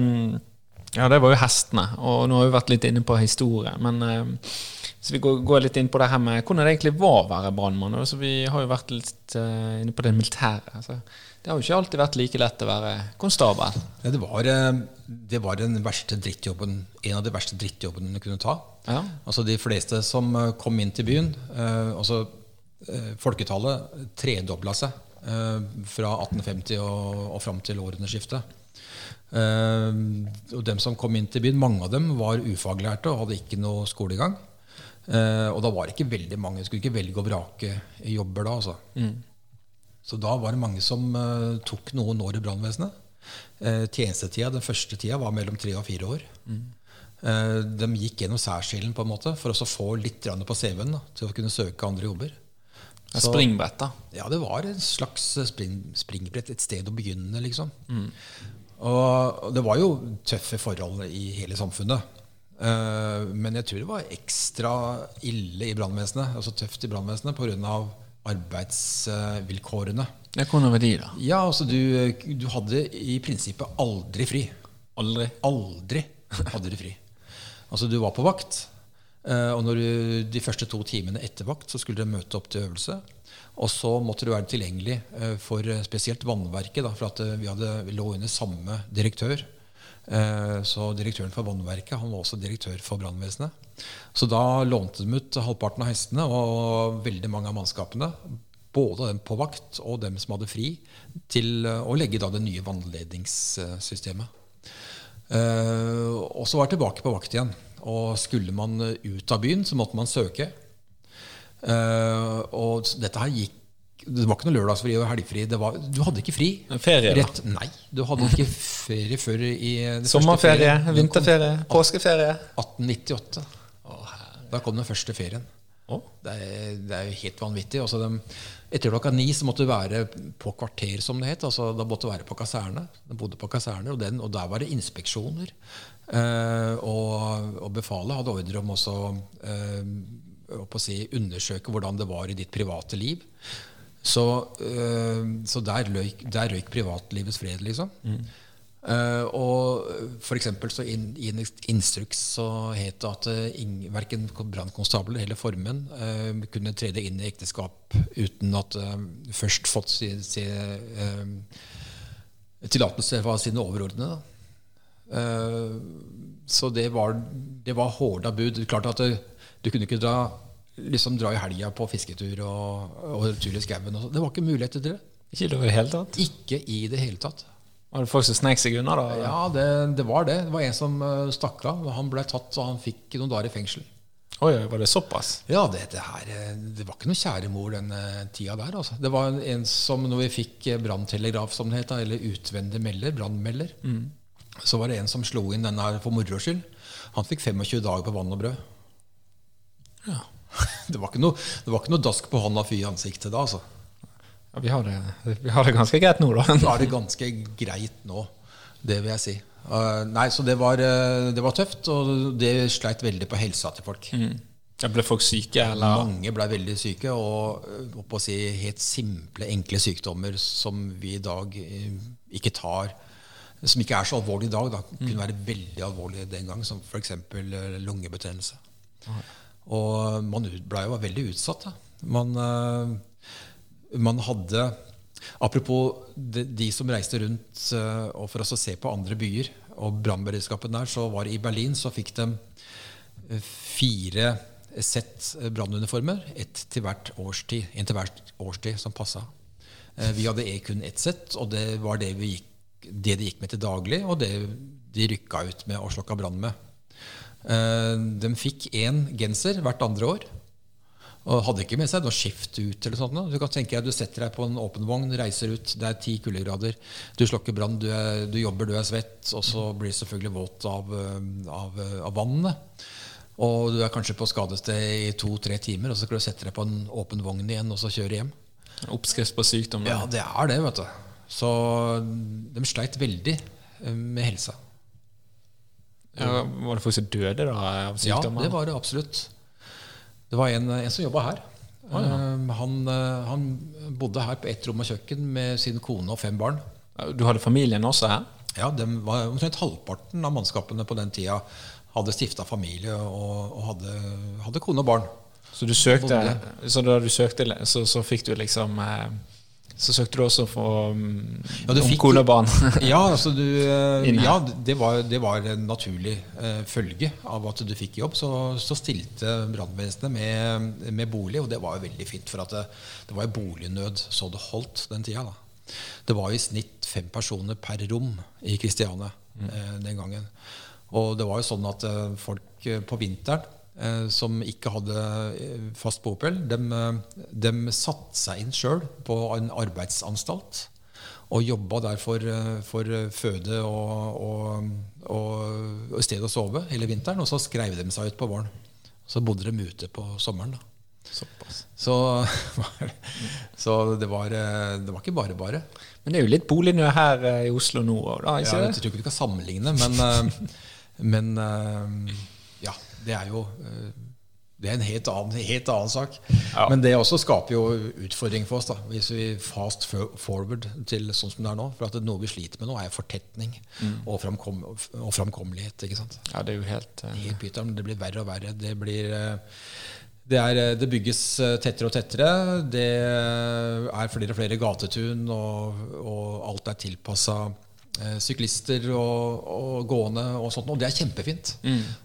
Ja, det var jo hestene, og nå har vi vært litt inne på historie. Men hvis vi går, går litt inn på det her med hvordan det egentlig var å være brannmann. Altså, vi har jo vært litt inne på det militære. Altså, det har jo ikke alltid vært like lett å være konstabel. Ja, det, var, eh, det var en av de verste drittjobbene du kunne ta. Ja. Altså De fleste som eh, kom inn til byen eh, altså Folketallet tredobla seg eh, fra 1850 og, og fram til århundreskiftet. Og dem som kom inn til byen, mange av dem var ufaglærte og hadde ikke noe skolegang. Eh, og da var det ikke veldig mange. Skulle ikke velge og vrake jobber da. altså. Så da var det mange som uh, tok noen år i brannvesenet. Uh, tjenestetida, Den første tida var mellom tre og fire år. Eh, de gikk gjennom særskillen på en måte for å få litt på CV-en til å kunne søke andre jobber. Så- Springbrett, da. ja, det var et slags spring, springbrett, et sted å begynne, liksom. Og det var jo tøffe forhold i hele samfunnet. Uh, men jeg tror det var ekstra ille i brannvesenet, altså tøft i brannvesenet pga. Arbeidsvilkårene. Det kunne være de, da. Ja, altså du, du hadde i prinsippet aldri fri. Aldri. Aldri hadde du fri. Altså, du var på vakt, eh, og når du, de første to timene etter vakt så skulle du møte opp til øvelse. Og så måtte du være tilgjengelig eh, for eh, spesielt vannverket, da, for at vi, hadde, vi lå under samme direktør. Så direktøren for vannverket han var også direktør for brannvesenet. Så da lånte de ut halvparten av hestene og veldig mange av mannskapene. Både dem på vakt og dem som hadde fri, til eh, å legge da det nye vannledningssystemet. Eh, og så var jeg tilbake på vakt igjen. Og skulle man ut av byen, så måtte man søke. Eh, og dette her gikk Det var ikke noe lørdagsfri og helgfri. Det var, du hadde ikke fri. Ferie, da. Rett, nei, du hadde ikke ferie før i Sommerferie, vinterferie, påskeferie. 1898. Da kom den første ferien. Oh. Det er, det er jo helt vanvittig. Altså, de, etter klokka ni så måtte du være på kvarter, som det het. Altså, da måtte du være på kaserne. De bodde på kaserner, og, den, og der var det inspeksjoner. Eh, og, og befalet hadde ordre om også eh, å si, undersøke hvordan det var i ditt private liv. Så, eh, så der, røyk, der røyk privatlivets fred, liksom. Eh, og for så inn, I en instruks så het det at uh, verken brannkonstabler eller formenn uh, kunne trede inn i ekteskap uten at uh, først fått si, si, uh, tillatelse fra sine overordnede. Eh, så det var, det var hårda bud. Klart at det, du kunne ikke dra, liksom dra i helga på fisketur og, og tur i skauen. Det var ikke muligheter til det. Ikke i det hele tatt. Ikke i det hele tatt. Var det folk som snek seg unna, da? Ja, det, det var det. Det var en som uh, stakk av. Han ble tatt, og han fikk noen dager i fengsel. Oi, var det såpass? Ja, det, det, her, eh, det var ikke noe kjære mor den eh, tida der. Altså. Det var en, som, når vi fikk eh, branntelegraf, som det het, eller utvendig melder, brannmelder, så var det en som slo inn den her for moro skyld. Han fikk 25 dager på vann og brød. Ja. Det var ikke noe, det var ikke noe dask på hånda fy i ansiktet da, altså. Ja vi, har det, vi har det ganske greit nå, da. Vi har det ganske greit nå. Det vil jeg si. Uh, nei, så det var, eh, det var tøft, og det sleit veldig på helsa til folk. Ja, ble folk syke, eller? Mange ble veldig syke, og eh, å si, helt simple, enkle sykdommer som vi i dag ikke tar Som ikke er så alvorlige i dag, da, kunne være veldig alvorlige den gang, som f.eks. lungebetennelse. Og man ble jo veldig utsatt. Da. Man, eh, man hadde Apropos de, de som reiste rundt eh, og for å se på andre byer og brannberedskapen der, så var det i Berlin så fikk de eh, fire sett brannuniformer. Ett til hvert årstid, en til hvert årstid som passa. Eh, Vi hadde E kun ett sett, og det var det, gikk, det de gikk med til daglig, og det de rykka ut med og slokka brann med. Eh, De fikk én genser hvert andre år. Og hadde ikke med seg noe skift ut. eller sånt. Du kan tenke deg, du setter deg på en åpen vogn, reiser ut, det er ti kuldegrader. Du slokker brann, du, du jobber, du er svett, og så blir du selvfølgelig våt av, eh, av, av vannet. Og du er kanskje på skadested i to-tre timer, og så skal du sette deg på en åpen vogn igjen og så kjøre hjem. Oppskrift på sykdom. Ja, det er det, vet du. Så de sleit veldig eh, med helsa. Ja, var det folk som døde da av Ja, det var det absolutt. Det var en, en som jobba her. Eh, han, eh, han bodde her på ett rom og kjøkken med sin kone og fem barn. Du hadde familien også her? Ja, var Omtrent halvparten av mannskapene på den tida hadde stifta familie og, og hadde, hadde kone og barn. Så, du søkte, så da du søkte, så, så fikk du liksom eh, Så søkte du også for um, Ja, om? Ja, altså du, eh, ja det, var, det var en naturlig eh, følge av at du fikk jobb. Så, så stilte brannvesenet med, med bolig, og det var jo veldig fint. For at det, det var jo bolignød så det holdt den tida. da. Det var i snitt fem personer per rom i Kristiania eh, den gangen. Og det var jo sånn at eh, folk på vinteren som ikke hadde eh, fast bopel, de, de satte seg inn sjøl på en arbeidsanstalt og jobba der for, eh, for føde og, og, og, sted å sove hele vinteren. Og så skrev de seg ut på våren. Så bodde de ute på sommeren. da. Såpass. Så, så det, var, eh, det var ikke bare bare. Men det er jo litt bolignød her eh, i Oslo nå òg, da? Ja, Ikke jeg tror ikke vi kan sammenligne, men, eh, men eh, ja, det er jo eh, det er en helt annen, helt annen sak. Ja. Men det også skaper jo utfordring for oss. da Hvis vi fast forward til sånn som det er nå. For at noe vi sliter med nå, er fortetning og, framkom, og framkommelighet. ikke sant? Ja, det er jo helt Uh... Helt pyton, Det blir verre og verre. Det, blir, eh, det, er, det bygges tettere og tettere. Det er flere og flere gatetun, og, og alt er tilpassa syklister og, og gående og sånt. Og det er kjempefint.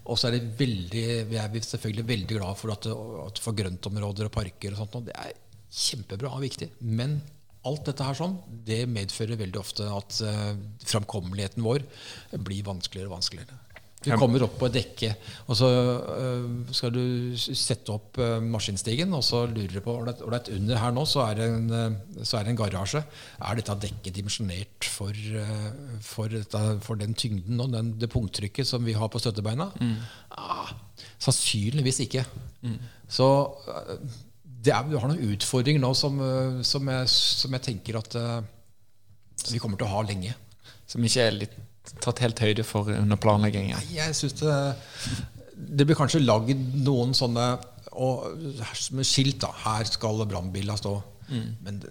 Og så er det veldig, vi er selvfølgelig veldig glad for at, at for grøntområder og parker og sånt. Og det er kjempebra og viktig. Men alt dette her sånn, det medfører veldig ofte at uh, framkommeligheten vår blir vanskeligere og vanskeligere. Du kommer opp på et dekke, og så øh, skal du sette opp øh, maskinstigen, og så lurer du på ålreit, ålreit, Under her nå så er, det en, øh, så er det en garasje. Er dette dekket dimensjonert for, for, for den tyngden og den, det punkttrykket som vi har på støttebeina? Ah, sannsynligvis ikke. Så øh, det er, du har noen utfordringer nå som, som, jeg, som jeg tenker at vi kommer til å ha lenge. Som ikke er litt tatt helt høyde for under planleggingen. Jeg synes det Det blir kanskje lagd noen sånne og, med skilt. da Her skal brannbiler stå. Men det-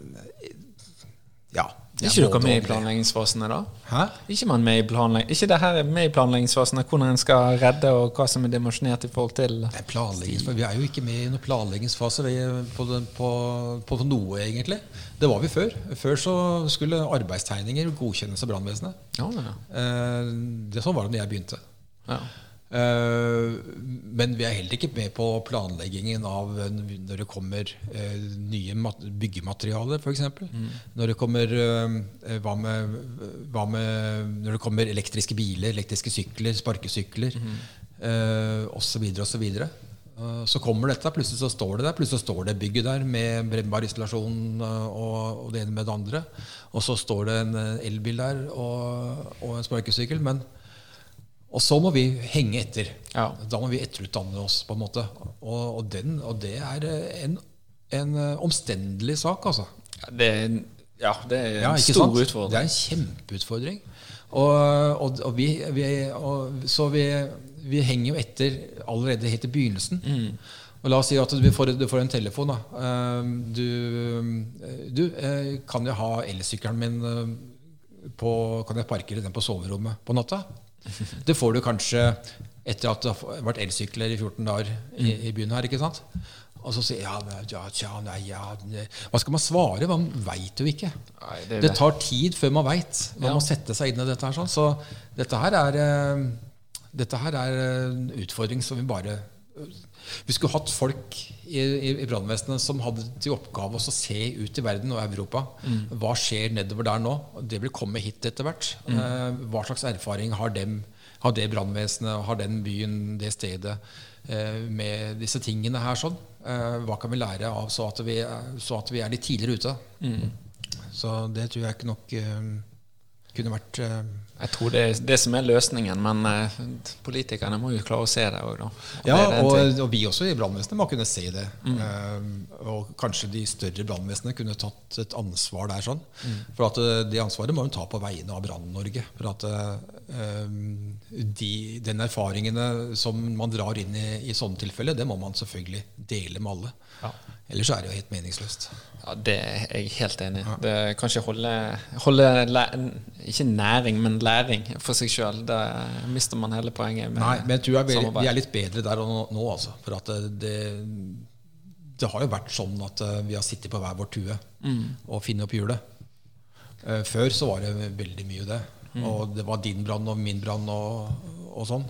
ja. Er ikke dere med i planleggingsfasene da? Hæ? Ikke man med i planlegging Ikke det her er med i planleggingsfasen, hvordan en skal redde, og hva som er dimensjonert i forhold til Nei. Vi er jo ikke med i noen planleggingsfase på, på, på, på noe, egentlig. Det var vi før. Før så skulle arbeidstegninger godkjennes av brannvesenet. Ja, ja. Eh, det Sånn var det da jeg begynte. ja. Eh, men vi er heller ikke med på planleggingen av eh, når det kommer eh, nye byggematerialer, f.eks. Mm. Når det kommer hva, med, hva med Når det kommer elektriske biler, elektriske sykler, sparkesykler mm. osv. osv. Så kommer dette, plutselig så står det der. Plutselig så står det bygget der med brennbar isolasjon og, og det ene med det andre. Og så står det en elbil der og, og en sparkesykkel. Men og så må vi henge etter. Ja. Da må vi etterutdanne oss, på en måte. Og, og, den, og det er eh, en, en eh, omstendelig sak, altså. Ja, det er, en- ja, det er en Ja, stor sant? Det er en kjempeutfordring. Og, og, vi, vi, Så vi, vi henger jo etter allerede helt i begynnelsen. Og La oss si at du får, du får en telefon. Da. Eh, Du, du kan jeg ha elsykkelen min på, Kan jeg parkere den på soverommet på natta? Det får du kanskje etter at det har vært elsykler i 14 dager i, i byen her. ikke sant? Og så sier ja, ja, tja, nei, ja, nei. Hva skal man svare? Man veit jo ikke. Nei, det Det det. tar tid før man veit. Man Ja. må sette seg inn i dette. her sånn. Så dette her er, eh, dette her er en utfordring som vi bare Vi skulle hatt folk i, i, i brannvesenet som hadde til oppgave å se ut i verden og Europa. Hva skjer nedover der nå? Det vil komme hit etter hvert. Eh, hva slags erfaring har, dem, har det brannvesenet, har den byen, det stedet, eh, med disse tingene her sånn? Eh, hva kan vi lære av så at vi, så at vi er litt tidligere ute? Så det tror jeg ikke nok kunne vært eh, Jeg tror det er det som er løsningen, men eh, politikerne må jo klare å se det òg, da. Og Ja, og, og vi også i brannvesenet må kunne se det. Eh, og kanskje de større brannvesenene kunne tatt et ansvar der. sånn. For at det ansvaret må hun ta på vegne av Brann-Norge. For at uh, de, den erfaringene som man drar inn i, i sånne tilfeller, det må man selvfølgelig dele med alle. Ja. Ellers er det jo helt meningsløst. Ja, Det er jeg helt enig i. Det er Kanskje holde, holde ikke næring, men læring for seg sjøl. Da mister man hele poenget med Nei, men jeg tror jeg samarbeid. vi er litt bedre der og nå, nå altså. For at det, det, det har jo vært sånn at eh, vi har sittet på hver vår tue og funnet opp hjulet. Eh, Før så var det veldig mye det. Og det var din brann og min brann og, og sånn.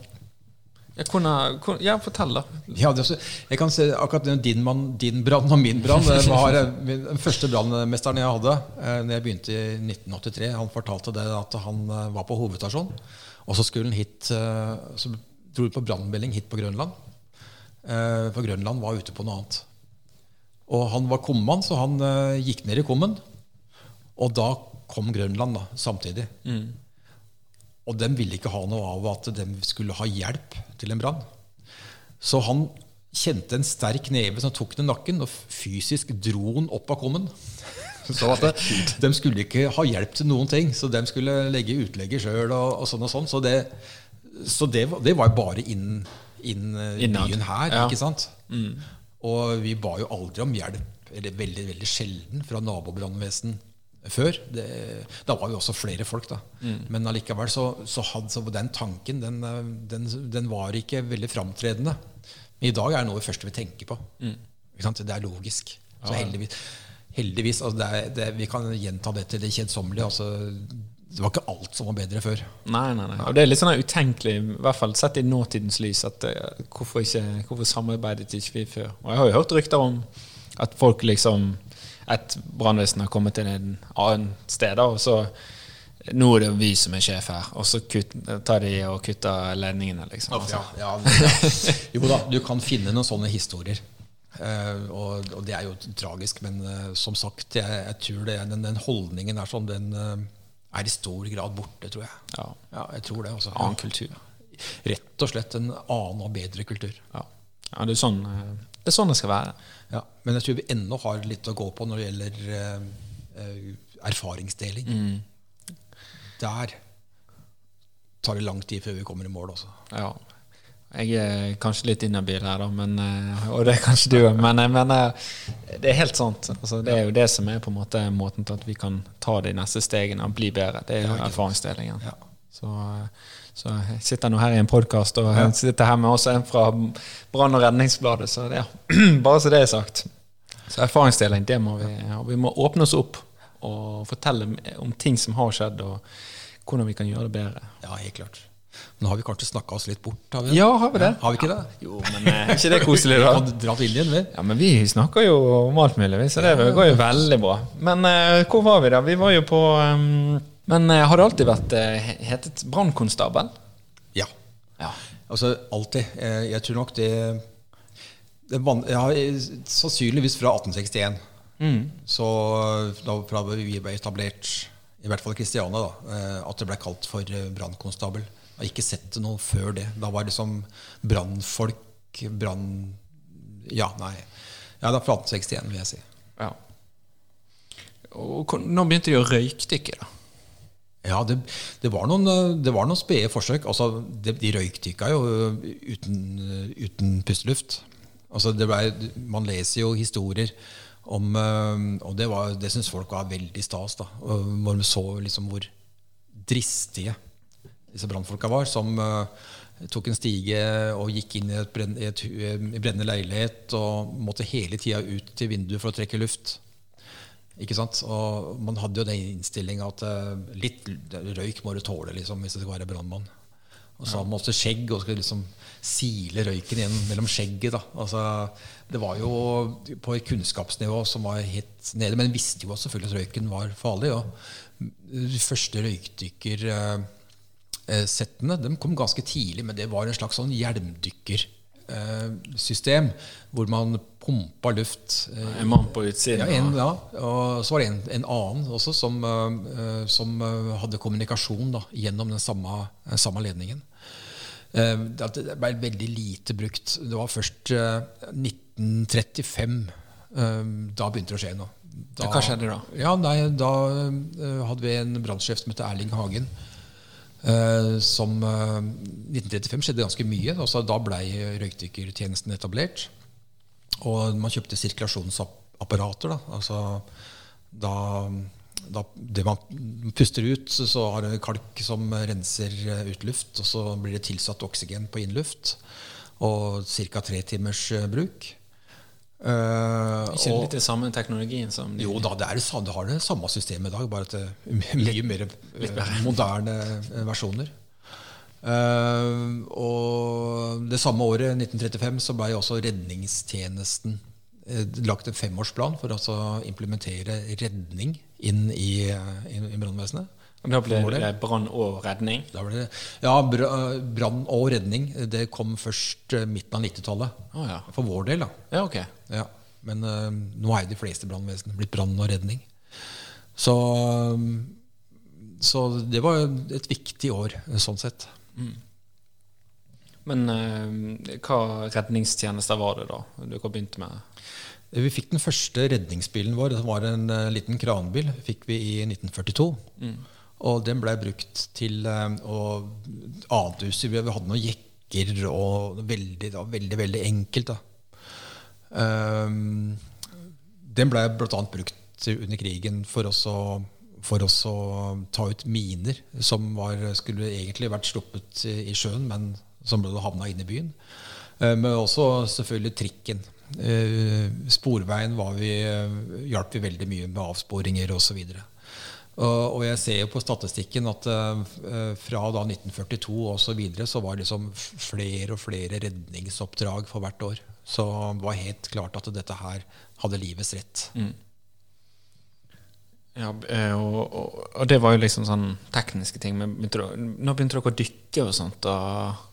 Ja, kunne, kunne, ja, fortell, da. Ja, det, jeg kan se akkurat din, mann- din brann og min brann. det var, eh, min- Den første brannmesteren jeg hadde eh, Når jeg begynte i 1983, han fortalte det at han eh, var på hovedstasjonen. Og så skulle han hit Så dro han på brannmelding hit på Grønland. For Grønland var ute på noe annet. Og han var kummann, så han gikk ned i kummen. Og da kom Grønland da, samtidig. Og de ville ikke ha noe av at de skulle ha hjelp til en brann. Så han kjente en sterk neve som tok den nakken, og fysisk dro den opp av kummen. Så at det, De skulle ikke ha hjelp til noen ting, så de skulle legge utlegget sjøl. Og, og sånn og sånn. Så det, så det, var- det var bare inn, inn eh, byen her, Ja. ikke sant? Og vi ba jo aldri om hjelp, eller veldig veldig sjelden, fra nabobrannvesen før. Det, da var vi også flere folk, da. Men allikevel så, så hadde så den tanken den, den, den var ikke veldig framtredende. Men i dag er det noe det første vi tenker på. Sant? Det er logisk. Så heldigvis, heldigvis altså det er, det, Vi kan gjenta det til det kjedsommelige. Altså, det var ikke alt som var bedre før. Nei, nei, nei. Og det er litt sånn utenkelig, i hvert fall sett i nåtidens lys, at eh, hvorfor, ikke, hvorfor samarbeidet ikke vi før? Og jeg har jo hørt rykter om at folk liksom Et brannvesen har kommet til en annen sted, og så Nå er det vi som er sjef her, og så kutt, tar de og kutter ledningene, liksom. Altså. Ja, ja, jo da, du kan finne noen sånne historier. Uh, og, og det er jo tragisk, men uh, som sagt, jeg, jeg tror det, den, den holdningen er sånn, den uh, er i stor grad borte, tror jeg. Ja. Ja, jeg tror det. også. Annen kultur. Rett og slett en annen og bedre kultur. Ja, ja det, er sånn, det er sånn det skal være. Ja, men jeg tror vi ennå har litt å gå på når det gjelder uh, erfaringsdeling. erfaringsdeling. Der tar det lang tid før vi kommer i mål også. Ja. Jeg er kanskje litt inhabil her, da, men, eh, og det er kanskje du òg. Men, men det er helt sant. Altså, det er jo det som er på en måte måten til at vi kan ta de neste stegene og bli bedre. Det er jo erfaringsdelingen. Ja. Så, så jeg sitter nå her i en podkast, og jeg sitter her med også en fra Brann- og redningsbladet. Så det, ja. bare så det er sagt. Så erfaringsdeling, det må vi og Vi må åpne oss opp og fortelle om ting som har skjedd, og hvordan vi kan gjøre det bedre. Ja, helt klart. Men har vi kanskje snakka oss litt bort? Har vi, Ja, har vi det? har vi ikke det? Jo, men eh, er ikke det koselig, da? Kan dra til Indien, vi. Ja, men vi snakker jo om alt mulig, så det går jo veldig bra. Men uh, hvor var vi da? Vi var jo på um, Men eh, har det alltid vært eh, hetet brannkonstabel? Ja. Ja. Altså alltid. Eh, Jeg tror nok det, det eh, Sannsynligvis fra 1861. Så da fra vi ble etablert, i hvert fall i Kristiania, da, at det ble kalt for brannkonstabel. Jeg har ikke sett det noe før det. Da var det liksom brannfolk, brann... Ja, nei. Ja, det er fra 1861, vil jeg si. ja. Og når begynte de å røykdykke, da? Ja, det, det var noen, eh, noen spede forsøk. Altså, de, de røykdykka jo eh, uten, eh, uten pusteluft. Altså, ble, man leser jo historier om Og det, var- det syns folk var veldig stas. da, Hvor vi så liksom hvor dristige disse brannfolka var, som tok en stige og gikk inn i i brennende leilighet og måtte hele tida ut til vinduet for å trekke luft. Ikke sant? Og man hadde jo den innstillinga at eh, litt røyk må du tåle liksom, hvis du skal være brannmann. Og så hadde man også skjegg og skulle liksom sile røyken igjen mellom skjegget. da. Altså, det var jo på et kunnskapsnivå som var helt nede. Men visste jo selvfølgelig at røyken var farlig. Og de første røykdykkersettene de kom ganske tidlig, men det var en slags sånn hjelmdykkersystem hvor man pumpa luft. En mann på utsiden? Ja, en, ja, og så var det en, en annen også som, uh, som hadde kommunikasjon da, gjennom den samme, samme ledningen. Det ble veldig lite brukt. Det var først uh, 1935 da begynte det å skje noe. Da, Hva skjedde da? Ja, nei, Da hadde vi en brannsjef som het Erling Hagen. Som 1935 skjedde ganske mye. Altså, da ble røykdykkertjenesten etablert. Og man kjøpte sirkulasjonsapparater. Da. Altså, da, da, det man puster ut, så har det kalk som renser ut luft. Og så blir det tilsatt oksygen på innluft. Og ca. tre timers bruk. Uh, ikke litt det samme teknologien som de, Jo da, det, det, det, har det samme systemet i dag, bare at det er mye mer uh, moderne versjoner. Uh, og det samme året, 1935, så ble også redningstjenesten uh, lagt en femårsplan for å implementere redning inn i, i, i brannvesenet. Da ble det brann og redning? Det, ja, brann og redning. Det kom først uh, midten av 90-tallet. Oh, ja. For vår del, da. Ja, ok. Ja. Men nå er jo de fleste brannvesen blitt brann og redning. Så, så det var et viktig år sånn sett. Mm. Men uh, hva redningstjenester var det da du begynte med? Vi fikk den første redningsbilen vår. Det var en uh, liten kranbil. fikk vi i 1942. Mm. Og den blei brukt til å aduse. Vi hadde noen jekker og veldig, da, veldig, veldig enkelt. Um, den blei bl.a. brukt under krigen for oss å for oss å ta ut miner som var, skulle egentlig vært sluppet i sjøen, men som ble havna inne i byen. Eh, men også selvfølgelig trikken. Sporveien sporveien vi, hjalp vi veldig mye med avsporinger osv. Og jeg ser jo på statistikken at eh, fra da 1942 og så, videre, så var det liksom flere og flere redningsoppdrag for hvert år. Så det var helt klart at dette her hadde livets rett. Mm. Ja, eh, og, og, og, det var jo liksom sånn tekniske ting. Men begynte dere, nå begynte dere å dykke og sånt? Og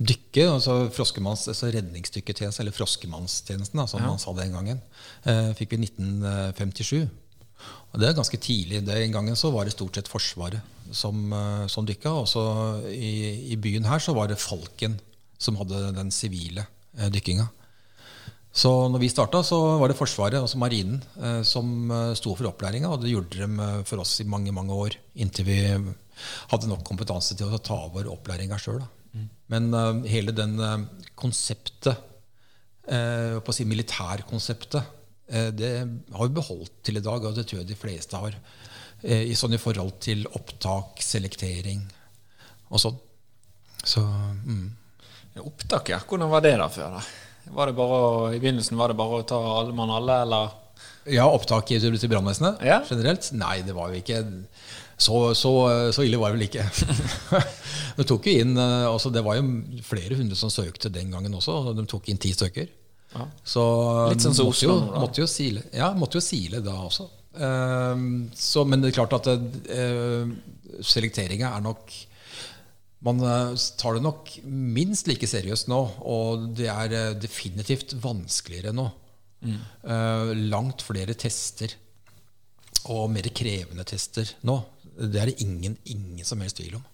dykke, altså, altså redningsdykketjeneste, eller Froskemannstjenesten, som ja. man sa den gangen, eh, fikk vi i 1957. Det er ganske tidlig. Den gangen så var det stort sett Forsvaret som, eh, som dykka. Også i, i, byen her så var det Falken som hadde den sivile eh, dykkinga. Så når vi starta, så var det Forsvaret, altså Marinen, eh, som sto for opplæringa. Og det gjorde de eh, for oss i mange mange år, inntil vi hadde nok kompetanse til å ta over opplæringa sjøl. Mm. Men hele den konseptet, på å si militærkonseptet, det har vi beholdt til i dag, og det tror jeg de fleste har. I sånn i forhold til opptak, selektering og sånn. Så, mm. Opptak, ja. Hvordan var det da før? da? Var det bare, I begynnelsen var det bare å ta alle mann alle, eller? Ja, opptak til brannvesenet ja. generelt? Nei, det var jo ikke så, så, så ille var det vel ikke. de tok jo inn, eh, altså Det var jo flere hundre som søkte den gangen også, og de tok inn ti stykker. Ja. Så Litt sånn som Oslo måtte da. måtte jo sile. Ja, måtte jo sile da også. Uh, så, men det er klart at uh, selekteringa er nok man eh, tar det nok minst like seriøst nå, og det er eh, definitivt vanskeligere nå. Mm. Uh, langt flere tester, og mer krevende tester nå. Det er det ingen, ingen som helst tvil om.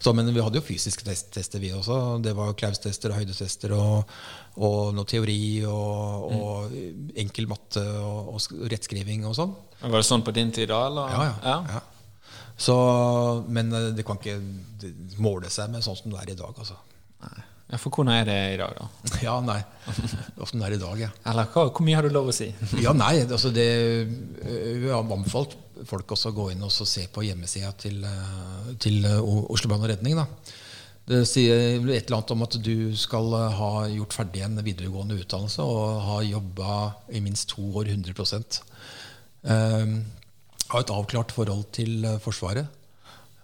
Så, men vi hadde jo fysiske test, tester, vi også. Det var Klaus-tester og høydetester og, og noe teori og, mm. og enkel matte og, og, rettskriving og sånn. Var det sånn på din tid da? Eller? Ja, ja. ja. ja. Så, men eh, det kan ikke måle seg med sånn som det er i dag. Altså. Ja, For hvordan er det i dag, da? Ja, nei. Åssen det er i dag, ja. Eller hva, hvor mye har du lov å si? ja, nei, altså det eh, Vi har anbefalt folk også å gå inn og se på hjemmesida til, eh, til Oslo Brann og Redning. da. Det sier et eller annet om at du skal ha gjort ferdig en videregående utdannelse og ha jobba i minst to år 100 um, ha et avklart forhold til eh, Forsvaret.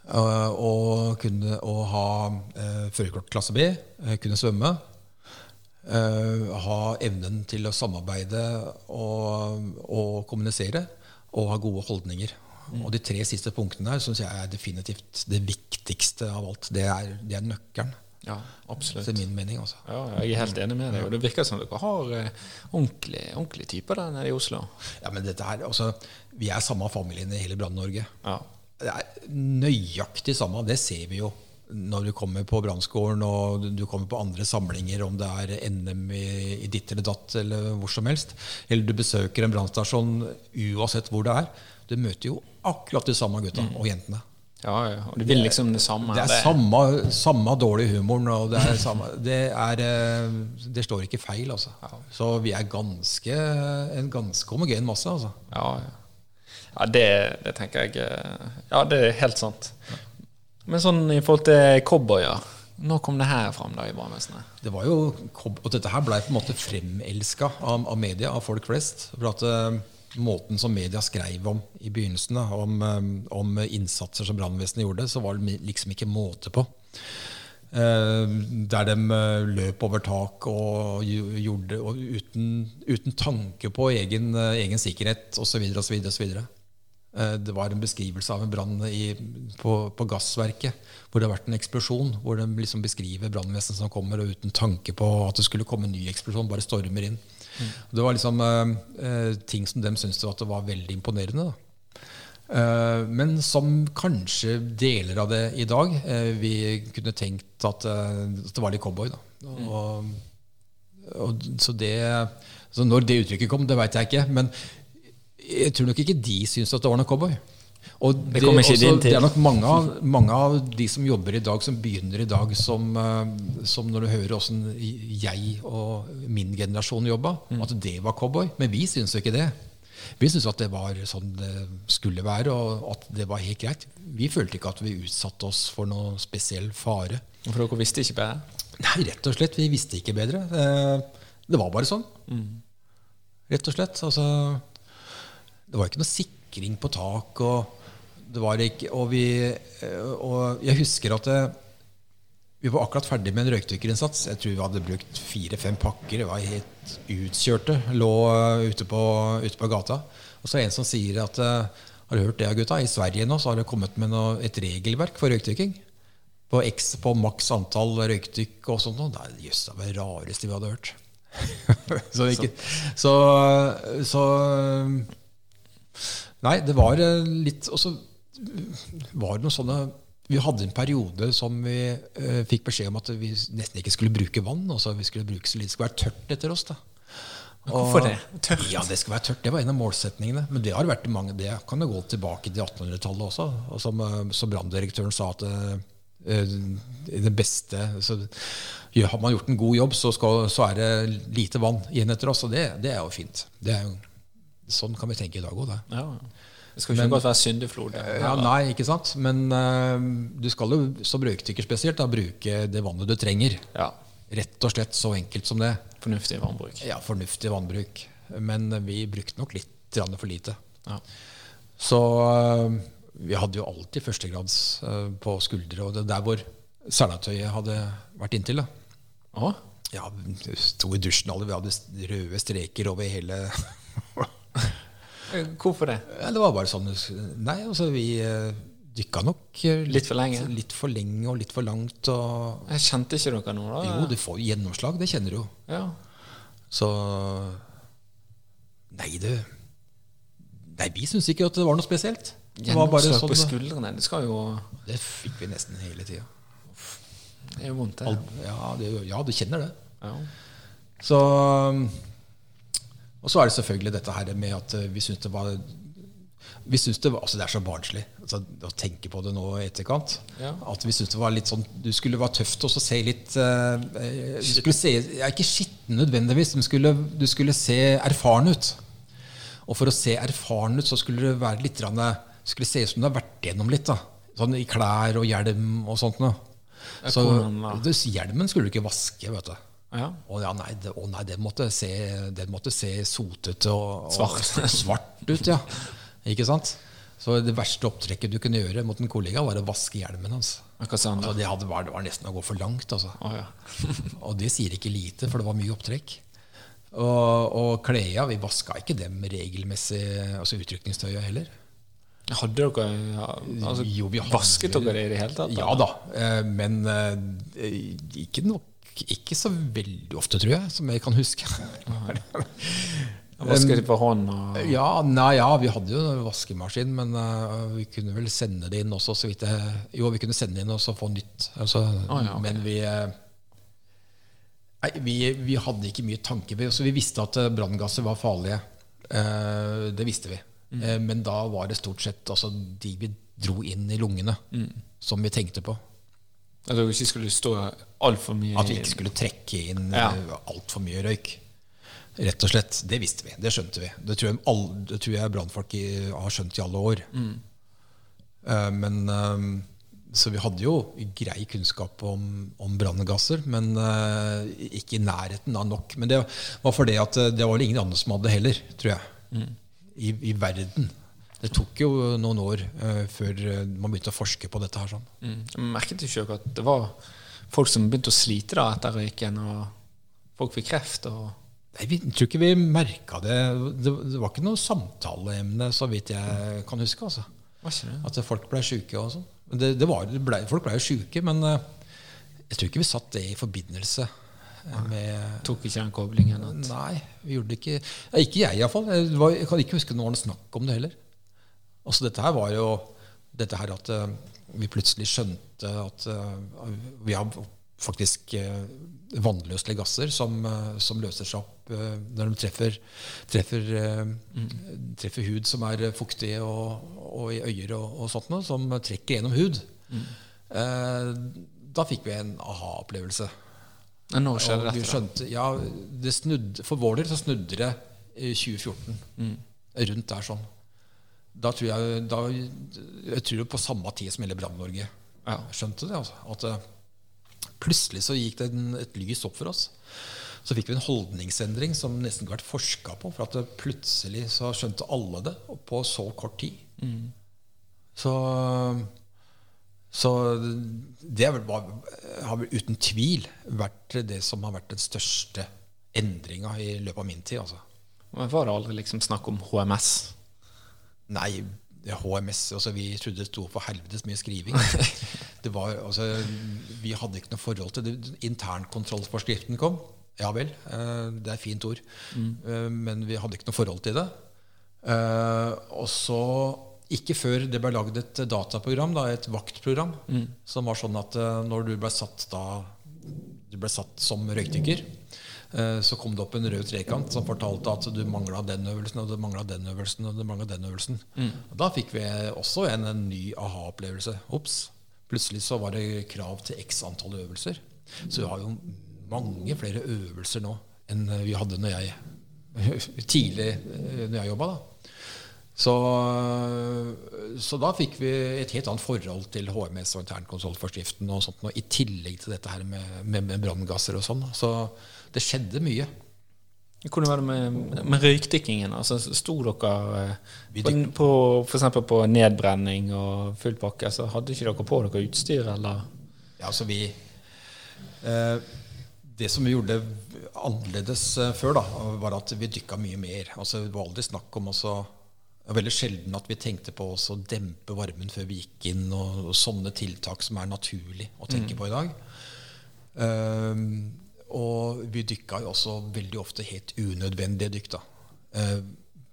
Eh, og kunne å ha uh, førerkort klasse B, uh, kunne svømme. Uh, ha evnen til å samarbeide og, og kommunisere. Og ha gode holdninger. Mm. Og de tre siste punktene her syns jeg er definitivt det viktigste av alt. Det er, det er nøkkelen. Ja, absolutt. Det min mening. Også. Ja, jeg er helt enig med deg. Og det virker som dere har ordentlige, ordentlige typer der nede i Oslo. Ja, men dette her, altså, Vi er samme familien i hele Brann-Norge. Ja det er nøyaktig samme. Det ser vi jo når du kommer på brannskolen og du kommer på andre samlinger, om det er NM i, i ditt eller datt eller hvor som helst. Eller du besøker en brannstasjon uansett hvor det er. Du møter jo akkurat de samme gutta mm. og jentene. Ja, ja, og du vil liksom det samme. Det er. Samme, samme dårlig humoren. Og det, er samme, det, er, eh, det står ikke feil, altså. Så vi er ganske, en ganske homogen masse. Altså. Ja, ja. Ja, det, det, tenker jeg eh, Ja, det er helt sant. Men sånn i forhold til cowboyer Når kom det her fram da i brannvesenet? Det var jo, og dette her blei på en måte fremelska av, av, media, av folk flest. For at uh, Måten som media skrev om i begynnelsen, om, um, om innsatser som brannvesenet gjorde, så var det liksom ikke måte på. Der de løp over tak og gjorde og uten, uten tanke på egen, egen sikkerhet osv. osv. Eh, det var en beskrivelse av en brann på, på, gassverket hvor det har vært en eksplosjon. Hvor de liksom beskriver brannvesenet som kommer, og uten tanke på at det skulle komme en ny eksplosjon, bare stormer inn. Mm. Det var liksom uh, ting som de syntes det var veldig imponerende. Uh, men som kanskje deler av det i dag uh, vi kunne tenkt at, at det var litt cowboy. Da. Mm. Og, og, så det, så når det uttrykket kom, det veit jeg ikke. Men jeg tror nok ikke de syns at det var noe cowboy. Og det, det, også, det, er nok mange av, mange av, de som jobber i dag, som begynner i dag, som, eh, som når du hører åssen jeg og min generasjon jobba, mm. at det var cowboy. Men vi syns jo ikke det. Vi syntes at det var sånn det skulle være, og at det var helt greit. Vi følte ikke at vi utsatte oss for noe spesiell fare. For dere visste ikke bedre? Nei, rett og slett. Vi visste ikke bedre. Eh, det var bare sånn. Mm. Rett og slett. Altså det var ikke noe sikring på tak. Og, det var ikke, og, vi, og jeg husker at det, vi var akkurat ferdig med en røykdykkerinnsats. Jeg tror vi hadde brukt fire-fem pakker. Vi var helt utkjørte. Lå ute på, ute på, gata. Og så er det en som sier at Har du hørt det, gutta? I Sverige nå så har det kommet med noe, et regelverk for røykdykking. På, X, på maks antall røykdykk og sånt. Det er jøss, det var det rareste vi hadde hørt. så, ikke, så, så Nei, det var eh, litt Og så var det noe sånne Vi hadde en periode som vi eh, fikk beskjed om at vi nesten ikke skulle bruke vann. Altså vi skulle bruke så litt, Det skulle være tørt etter oss. da. Hvorfor det? Tørt? Ja, Det skulle være tørt. Det var en av målsetningene. Men det har vært mange, det kan jo gå tilbake til 1800-tallet også. Og som, uh, som branndirektøren sa at uh, det beste så, Har man gjort en god jobb, så, skal, så, er det lite vann igjen etter oss. Og det, det er jo fint. Det er jo Sånn kan vi tenke i dag òg. Ja. Det skal ikke men, godt være syndeflod. Ja, nei, ikke sant? Men uh, du skal jo som røykdykker spesielt da, bruke det vannet du trenger. Ja. Rett og slett så enkelt som det. Fornuftig vannbruk. Ja, fornuftig vannbruk. Men vi brukte nok litt for lite. Ja. Så uh, vi hadde jo alltid førstegrads uh, på skuldre, og det der hvor selatøyet hadde vært inntil. da. Aha. Ja, sto i dusjen alle, vi hadde røde streker over hele Hvorfor det? Det var bare sånn Nei, altså vi eh, dykka nok eh, litt, litt, for lenge Litt for lenge og litt for langt. Og jeg kjente ikke dere noe da? Jo, du får gjennomslag. Det kjenner du jo. Ja. Så Nei, du Nei, vi syns ikke at det var noe spesielt. Det Gjennomslag sånn, på skuldrene, det skal jo Det fikk vi nesten hele tida. Det er jo vondt, det. Ja, det, ja, du kjenner det. Ja. Så og så er det selvfølgelig dette her med at eh, vi syns det var vi synes det, var, altså det er så barnslig altså, å tenke på det nå i etterkant. Ja. At vi synes det var litt sånn Du skulle være tøft og se litt uh, Du skulle se ja, Ikke skitten nødvendigvis, men skulle, du skulle se erfaren ut. Og for å se erfaren ut, så skulle det være litt skulle se ut som du har vært gjennom litt. da Sånn i klær og hjelm og sånt noe. Så hjelmen skulle du ikke vaske. vet du ja. Og ja, nei, det, å nei, det måtte se, det måtte se sotete og, svart. og svart ut, ja. Ikke sant? Så det verste opptrekket du kunne gjøre mot en kollega, var å vaske hjelmen hans. Da? Altså, det, hadde, det var nesten å gå for langt. Altså. Oh, ja. Og det sier ikke lite, for det var mye opptrekk. Og, og klærne, vi vaska ikke dem regelmessig, altså utrykningstøyet heller. Hadde dere ja, altså, Jo, vi hadde Vasket dere i det hele tatt? Ja da, eh, men eh, ikke, nok, ikke så veldig ofte, tror jeg, som jeg kan huske. Vasket på for hånd? Ja, nei, ja, vi hadde jo en vaskemaskin, men uh, vi kunne vel sende det inn også, så vidt jeg Jo, vi kunne sende det inn og så få nytt. Altså, ah, ja, okay. Men vi eh, Nei, vi, vi hadde ikke mye tanke. Vi, så vi visste at eh, branngasser var farlige. Uh, det visste vi. Mm. Uh, men da var det stort sett altså, de vi dro inn i lungene, Mm. som vi tenkte på. At dere ikke skulle stå altfor mye At vi ikke skulle trekke inn Ja. ja. altfor mye røyk. Rett og slett. Det visste vi. Det skjønte vi. Det tror jeg, alle, det tror jeg brannfolk har skjønt i alle år. Eh, men uh, Så vi hadde jo grei kunnskap om, om branngasser, men uh, ikke i nærheten av nok. Men det var fordi at eh, det var ingen andre som hadde det heller, tror jeg. I, I verden. Det tok jo noen år uh, før eh, man begynte å forske på dette her. sånn. mm. Jeg Merket ikke at det var folk som begynte å slite da etter røyken, og folk fikk kreft? og... Nei, vi jeg tror ikke vi merka det. det. Det var ikke noe samtaleemne, så vidt jeg kan huske. altså. At folk ble sjuke og sånn. Det, det var, ble, folk ble jo sjuke, men uh, jeg tror ikke vi satt det i forbindelse med Tok ikke den koblingen? Nei, vi gjorde det ikke. Ikke jeg, iallfall. Jeg, jeg kan ikke huske noe snakk om det heller. Altså, dette her var jo dette her at eh, vi plutselig skjønte at eh, vi har faktisk uh, vannløselige gasser som, eh, som løser seg opp eh, når de treffer, treffer, mm. treffer hud som er fuktig, og, og i øyer og, og sånt noe, som trekker gjennom hud. Eh, da fikk vi en aha-opplevelse. Men når rett Og vi skjønte, ja, det For vår del så snudde det i 2014. Mm. Rundt der sånn. Da tror jeg da, Jeg tror på samme tid som hele Brann-Norge Ja. skjønte det. Altså, at eh, plutselig så gikk det en, et lys opp for oss. Så fikk vi en holdningsendring som nesten ikke har vært forska på. For at det plutselig så skjønte alle det på så kort tid. Mm. Så, så det er var, har vel uten tvil vært det som har vært den største endringa i løpet av min tid. Altså. Men var det aldri liksom snakk om HMS? Nei, HMS altså Vi trodde det sto for helvetes mye skriving. Det var, altså, vi hadde ikke noe forhold til det. Internkontrollforskriften kom. Ja vel, eh, det er fint ord. Mm. Men vi hadde ikke noe forhold til det. Eh, Og så, ikke før det ble lagd et dataprogram, da, et vaktprogram, som var sånn at eh, når du ble satt da du ble satt som røykdykker, eh, så kom det opp en rød trekant som fortalte at du mangla den øvelsen, og du mangla den øvelsen, og du den øvelsen. Og da fikk vi også en, en ny aha-opplevelse. Ops. Plutselig så var det krav til x antall øvelser. Så vi har jo mange flere øvelser nå enn vi hadde når jeg tidlig eh, når jeg jobba. Så, så da fikk vi et helt annet forhold til HMS og internkontrollforskriften og sånt, nå, i tillegg til dette her med, med, med branngasser og sånn. Så det skjedde mye. Hvordan var det med, med røykdykkingen? Altså, Sto dere eh, på, på, for eksempel på nedbrenning og full pakke? Altså, hadde ikke dere på dere utstyr, eller? Ja, altså vi eh, Det som vi gjorde annerledes eh, før, da, var at vi dykka mye mer. Altså, det var aldri snakk om også det var veldig sjelden at vi tenkte på å dempe varmen før vi gikk inn, og, og sånne tiltak som er naturlig å tenke på i dag. Ehm, og vi dykka jo også veldig ofte helt unødvendige dykk. Eh,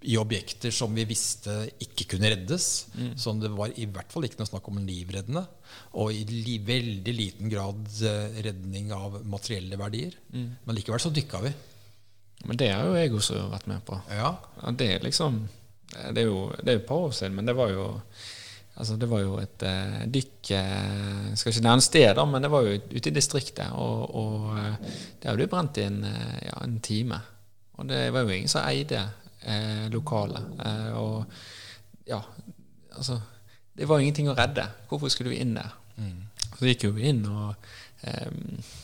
I objekter som vi visste ikke kunne reddes. Så det var i hvert fall ikke noe snakk om livreddende. Og i li veldig liten grad eh, redning av materielle verdier. Men likevel så dykka vi. Men det har jo jeg også vært med på. Ja, Ja, det er liksom Det er jo det er jo et par år siden, men det var jo Altså, det var jo et eh, dykk eh, skal ikke nevne sted, da, men det var jo ute i distriktet. Og, og eh, det hadde jo brent i en, ja, en time. Og det var jo ingen som eide eh, lokalet. Og ja, altså Det var ingenting å redde. Hvorfor skulle vi inn der? Så gikk jo vi inn og vi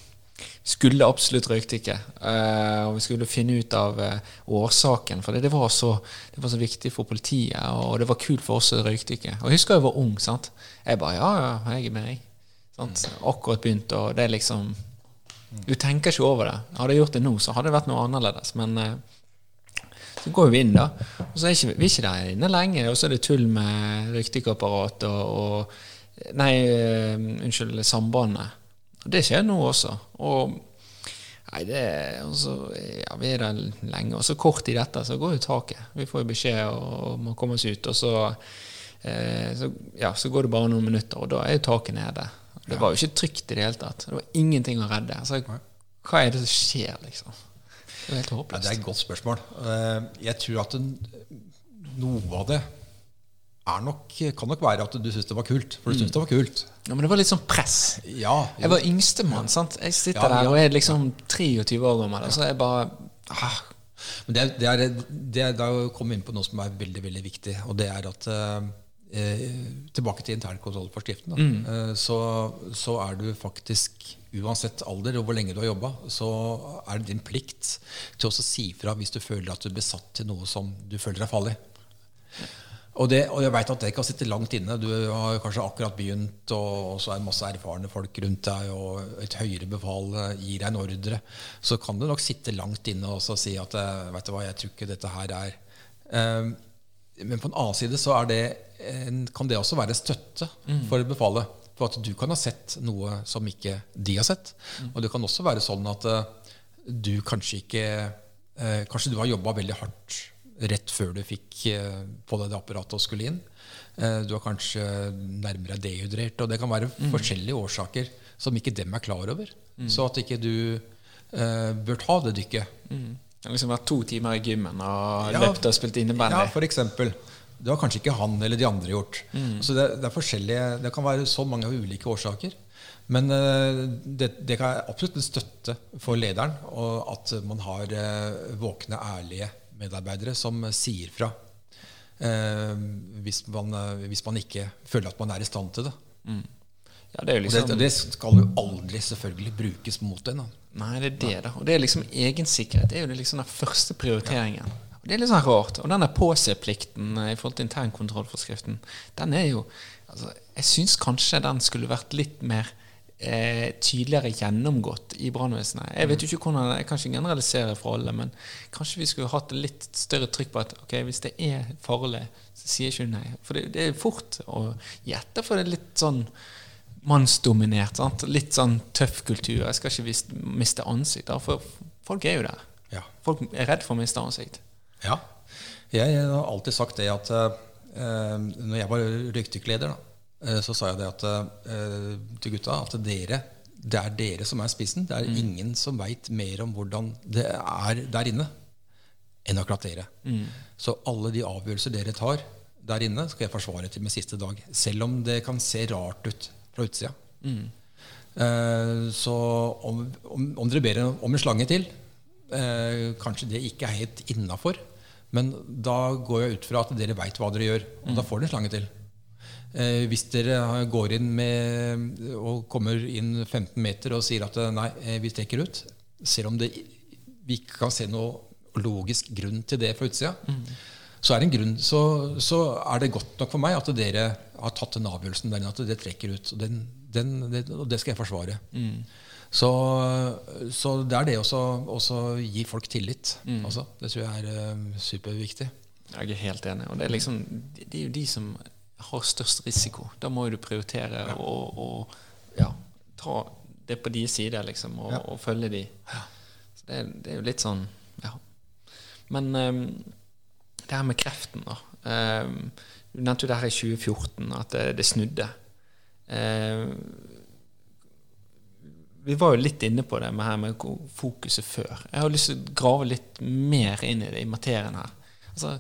skulle absolutt røykte ikke. Eh, og vi skulle finne ut av eh, årsaken. For det, var så, det, var så, viktig for politiet, og det var kult for oss å røykte ikke. Og jeg husker jeg var ung. sant? Jeg bare Ja, ja, jeg er med, jeg. Sant? Akkurat begynt, og det er liksom Du tenker ikke over det. Hadde jeg gjort det nå, så hadde det vært noe annerledes. Men eh, så går vi inn, da. Og så er ikke, vi ikke der inne lenge, og så er det tull med røykdykkerapparat og, og Nei, unnskyld, sambandet. Det skjer nå også. Og nei, det altså, ja, Vi er der lenge. Og så kort i dette, så går jo taket. Vi får jo beskjed om å komme oss ut. Og så, eh, så, ja, så, går det bare noen minutter, og da er jo taket nede. Det var jo ikke trygt i det hele tatt. Det var ingenting å redde. Så hva er det som skjer, liksom? Det er helt håpløst. Ja, det er et godt spørsmål. Eh, jeg tror at noe av det nok, kan nok være at du syns det var kult. For du mm. det var kult. Ja, Men det var litt sånn press. Ja, jeg var yngstemann. sant? Jeg sitter ja, der og er liksom 23 år gammel. Og så er jeg bare ah. Men det det er, det er, Da kom vi inn på noe som er veldig veldig viktig. Og det er at eh, eh Tilbake til internkontrollforskriften. Mm. Eh, så, så er du faktisk uansett alder og hvor lenge du har jobba, så er det din plikt til å si fra hvis du føler at du er besatt til noe som du føler er farlig. Og, det, og jeg veit at det kan sitte langt inne. Du har kanskje akkurat begynt, og, så er det masse erfarne folk rundt deg, og et høyere befal gir deg en ordre. Så kan det nok sitte langt inne og si at eh, vet du hva, jeg tror ikke dette her er um, Men på en annen side så det en, kan det også være støtte mm. for befalet. For at du kan ha sett noe som ikke de har sett. Mm. Og det kan også være sånn at uh, du kanskje ikke uh, Kanskje du har jobba veldig hardt rett før du fikk eh, på deg det apparatet og skulle inn. Eh, du har kanskje nærmere dehydrert. Og det kan være mm. forskjellige årsaker som ikke dem er klar over. Mm. Så at ikke du uh, bør ta det dykket. Mm. Det har liksom vært to timer i gymmen og ja, løpt og spilt innebandy. Ja, for eksempel. Det har kanskje ikke han eller de andre gjort. Mm. Så det, det, er forskjellige, det kan være så mange ulike årsaker. Men uh, det, det kan absolutt en støtte for lederen, og at man har uh, våkne, ærlige medarbeidere som sier fra eh, hvis, man, hvis, man, ikke føler at man er i stand til det. Mm. Ja, det, liksom, det, det, skal jo aldri selvfølgelig brukes mot en. Nei, det er det. da. Og det er liksom egensikkerhet. Det er jo liksom den første prioriteringen. Ja. Det er litt sånn rart. Og denne påse-plikten eh, i forhold til internkontrollforskriften, den er jo altså, Jeg syns kanskje den skulle vært litt mer eh, tydeligere gjennomgått i brannvesenet. Jeg vet jo ikke hvordan, jeg kan ikke generalisere for alle, men kanskje vi skulle hatt litt større trykk på at ok, hvis det er farlig, så sier ikke du nei. For det, det, er fort å gjette, for det er litt sånn mannsdominert. Sant? Litt sånn tøff kultur. Jeg skal ikke miste ansikt. For folk er jo der. Ja. Folk er redd for å miste ansikt. Ja. Jeg har alltid sagt det at uh, når jeg var røykdykkerleder, Eh, så sa jeg det at, uh, til gutta at dere, det er dere som er spissen. Det er mm. ingen som veit mer om hvordan det er der inne, enn akkurat dere. Mm. Så alle de avgjørelser dere tar der inne, skal jeg forsvare til min siste dag. Selv om det kan se rart ut fra utsida. Mm. Uh, så om, om, om, dere ber om en slange til, uh, kanskje det ikke er helt innafor. Men da går jeg ut fra at dere veit hva dere gjør. Og da mm. får dere en slange til. Eh, hvis dere går inn med, og kommer inn 15 meter og sier at eh, nei, eh, vi trekker ut, selv om det, vi ikke kan se noe logisk grunn til det fra utsida, mm. så, er grunn, så, så, er det godt nok for meg at dere har tatt den avgjørelsen der at det trekker ut. Og, den, den, det, og det, skal jeg forsvare. Mm. Så, så, det er det å gi folk tillit. Mm. Altså. Det tror jeg er superviktig. Jeg er helt enig. Og det er, liksom, det er jo de som har størst risiko. Da må du prioritere ja. og, og ja, ta det på de sider, liksom, og, ja. og følge de. Så det, det, er jo litt sånn Ja. Men um, det her med kreften, da. Um, du nevnte jo det her i 2014, at det, det snudde. Um, vi var jo litt inne på det med, her med fokuset før. Jeg har lyst til å grave litt mer inn i det, i materien her. Altså,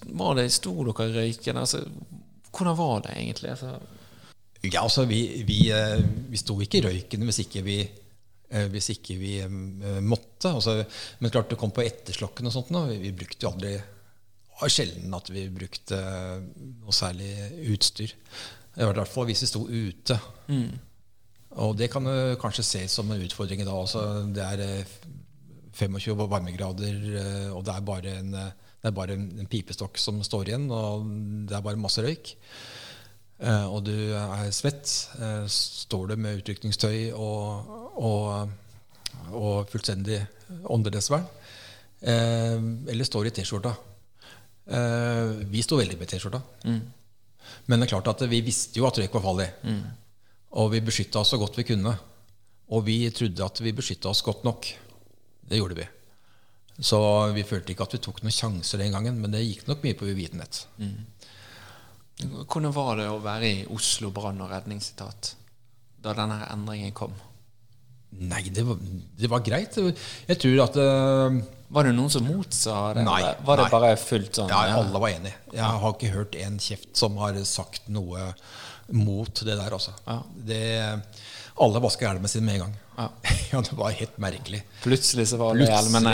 var det, Sto dere i røyken? Altså, hvordan var det egentlig? Altså? Ja, altså, vi, vi, eh, vi sto ikke i røyken hvis ikke vi, eh, hvis ikke vi eh, måtte. Altså, men klart det kom på etterslokken og sånt. Nå. Vi brukte jo aldri sjelden at vi brukte noe særlig utstyr. I hvert fall hvis vi sto ute. Mm. Og det kan kanskje ses som en utfordring i dag også. Det er eh, 25 varmegrader, og det er bare en, det er bare en, pipestokk som står igjen, og det er bare masse røyk. Eh, og du er svett. Eh, står du med utrykningstøy og, og, og fullstendig åndedrettsvern? Eh, eller står i T-skjorta? Eh, vi sto veldig med T-skjorta. Men det er klart at vi visste jo at røyk var farlig. Og vi beskytta oss så godt vi kunne. Og vi trodde at vi beskytta oss godt nok. Det gjorde vi. Så vi følte ikke at vi tok noen sjanser den gangen, men det gikk nok mye på uvitenhet. Hvordan var det å være i Oslo brann- og redningsetat da denne endringen kom? Nei, det var, det var greit. Jeg tror at uh, Var det noen som motsa det? Nei, eller Var det nei. bare fullt sånn? ja, alle var enige. Jeg har ikke hørt en kjeft som har sagt noe mot det der, altså. Ja. Det, alle vasker elva sin med en gang. Ja. Ja, det var helt merkelig. Plutselig så var det hjelmene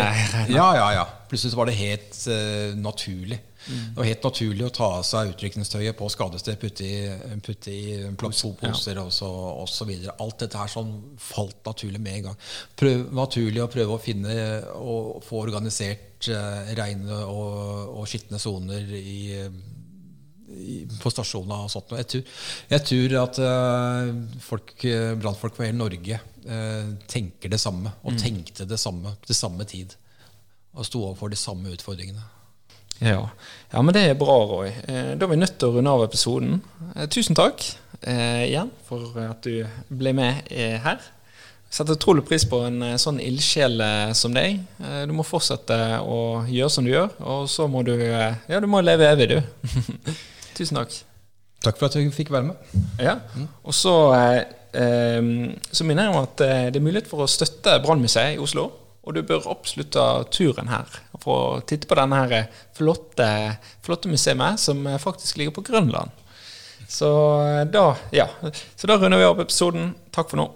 Ja, ja, ja. Plutselig så var det helt uh, naturlig. Mm. Det var helt naturlig å ta av seg utrykningstøyet på skadested, putte i, putte i plastposer og, så, og så videre. Alt dette her sånn falt naturlig med en gang. Prøv, naturlig å prøve å finne og få organisert uh, reine og, og skitne soner i, i, på stasjoner og sånt. Jeg tror, jeg tror at eh, folk, brannfolk fra hele Norge eh, tenker det samme, og tenkte det samme til samme tid. Og sto overfor de samme utfordringene. Ja. ja, men det er bra, Roy. Eh, Da er vi nødt til å runde av episoden. Tusen takk eh, igjen for at du ble med her. Jeg setter utrolig pris på en sånn ildsjel som deg. Du må fortsette å gjøre som du gjør, og så må du Ja, du må leve evig, du. Tusen takk. Takk for at du fikk være med. Ja, og så, eh, eh, så minner jeg om at eh, det er mulighet for å støtte Brannmuseet i Oslo. Og du bør absolutt ta turen her for å titte på denne her flotte, flotte museet som eh, faktisk ligger på Grønland. Så eh, da, ja. så da runder vi opp episoden. Takk for nå.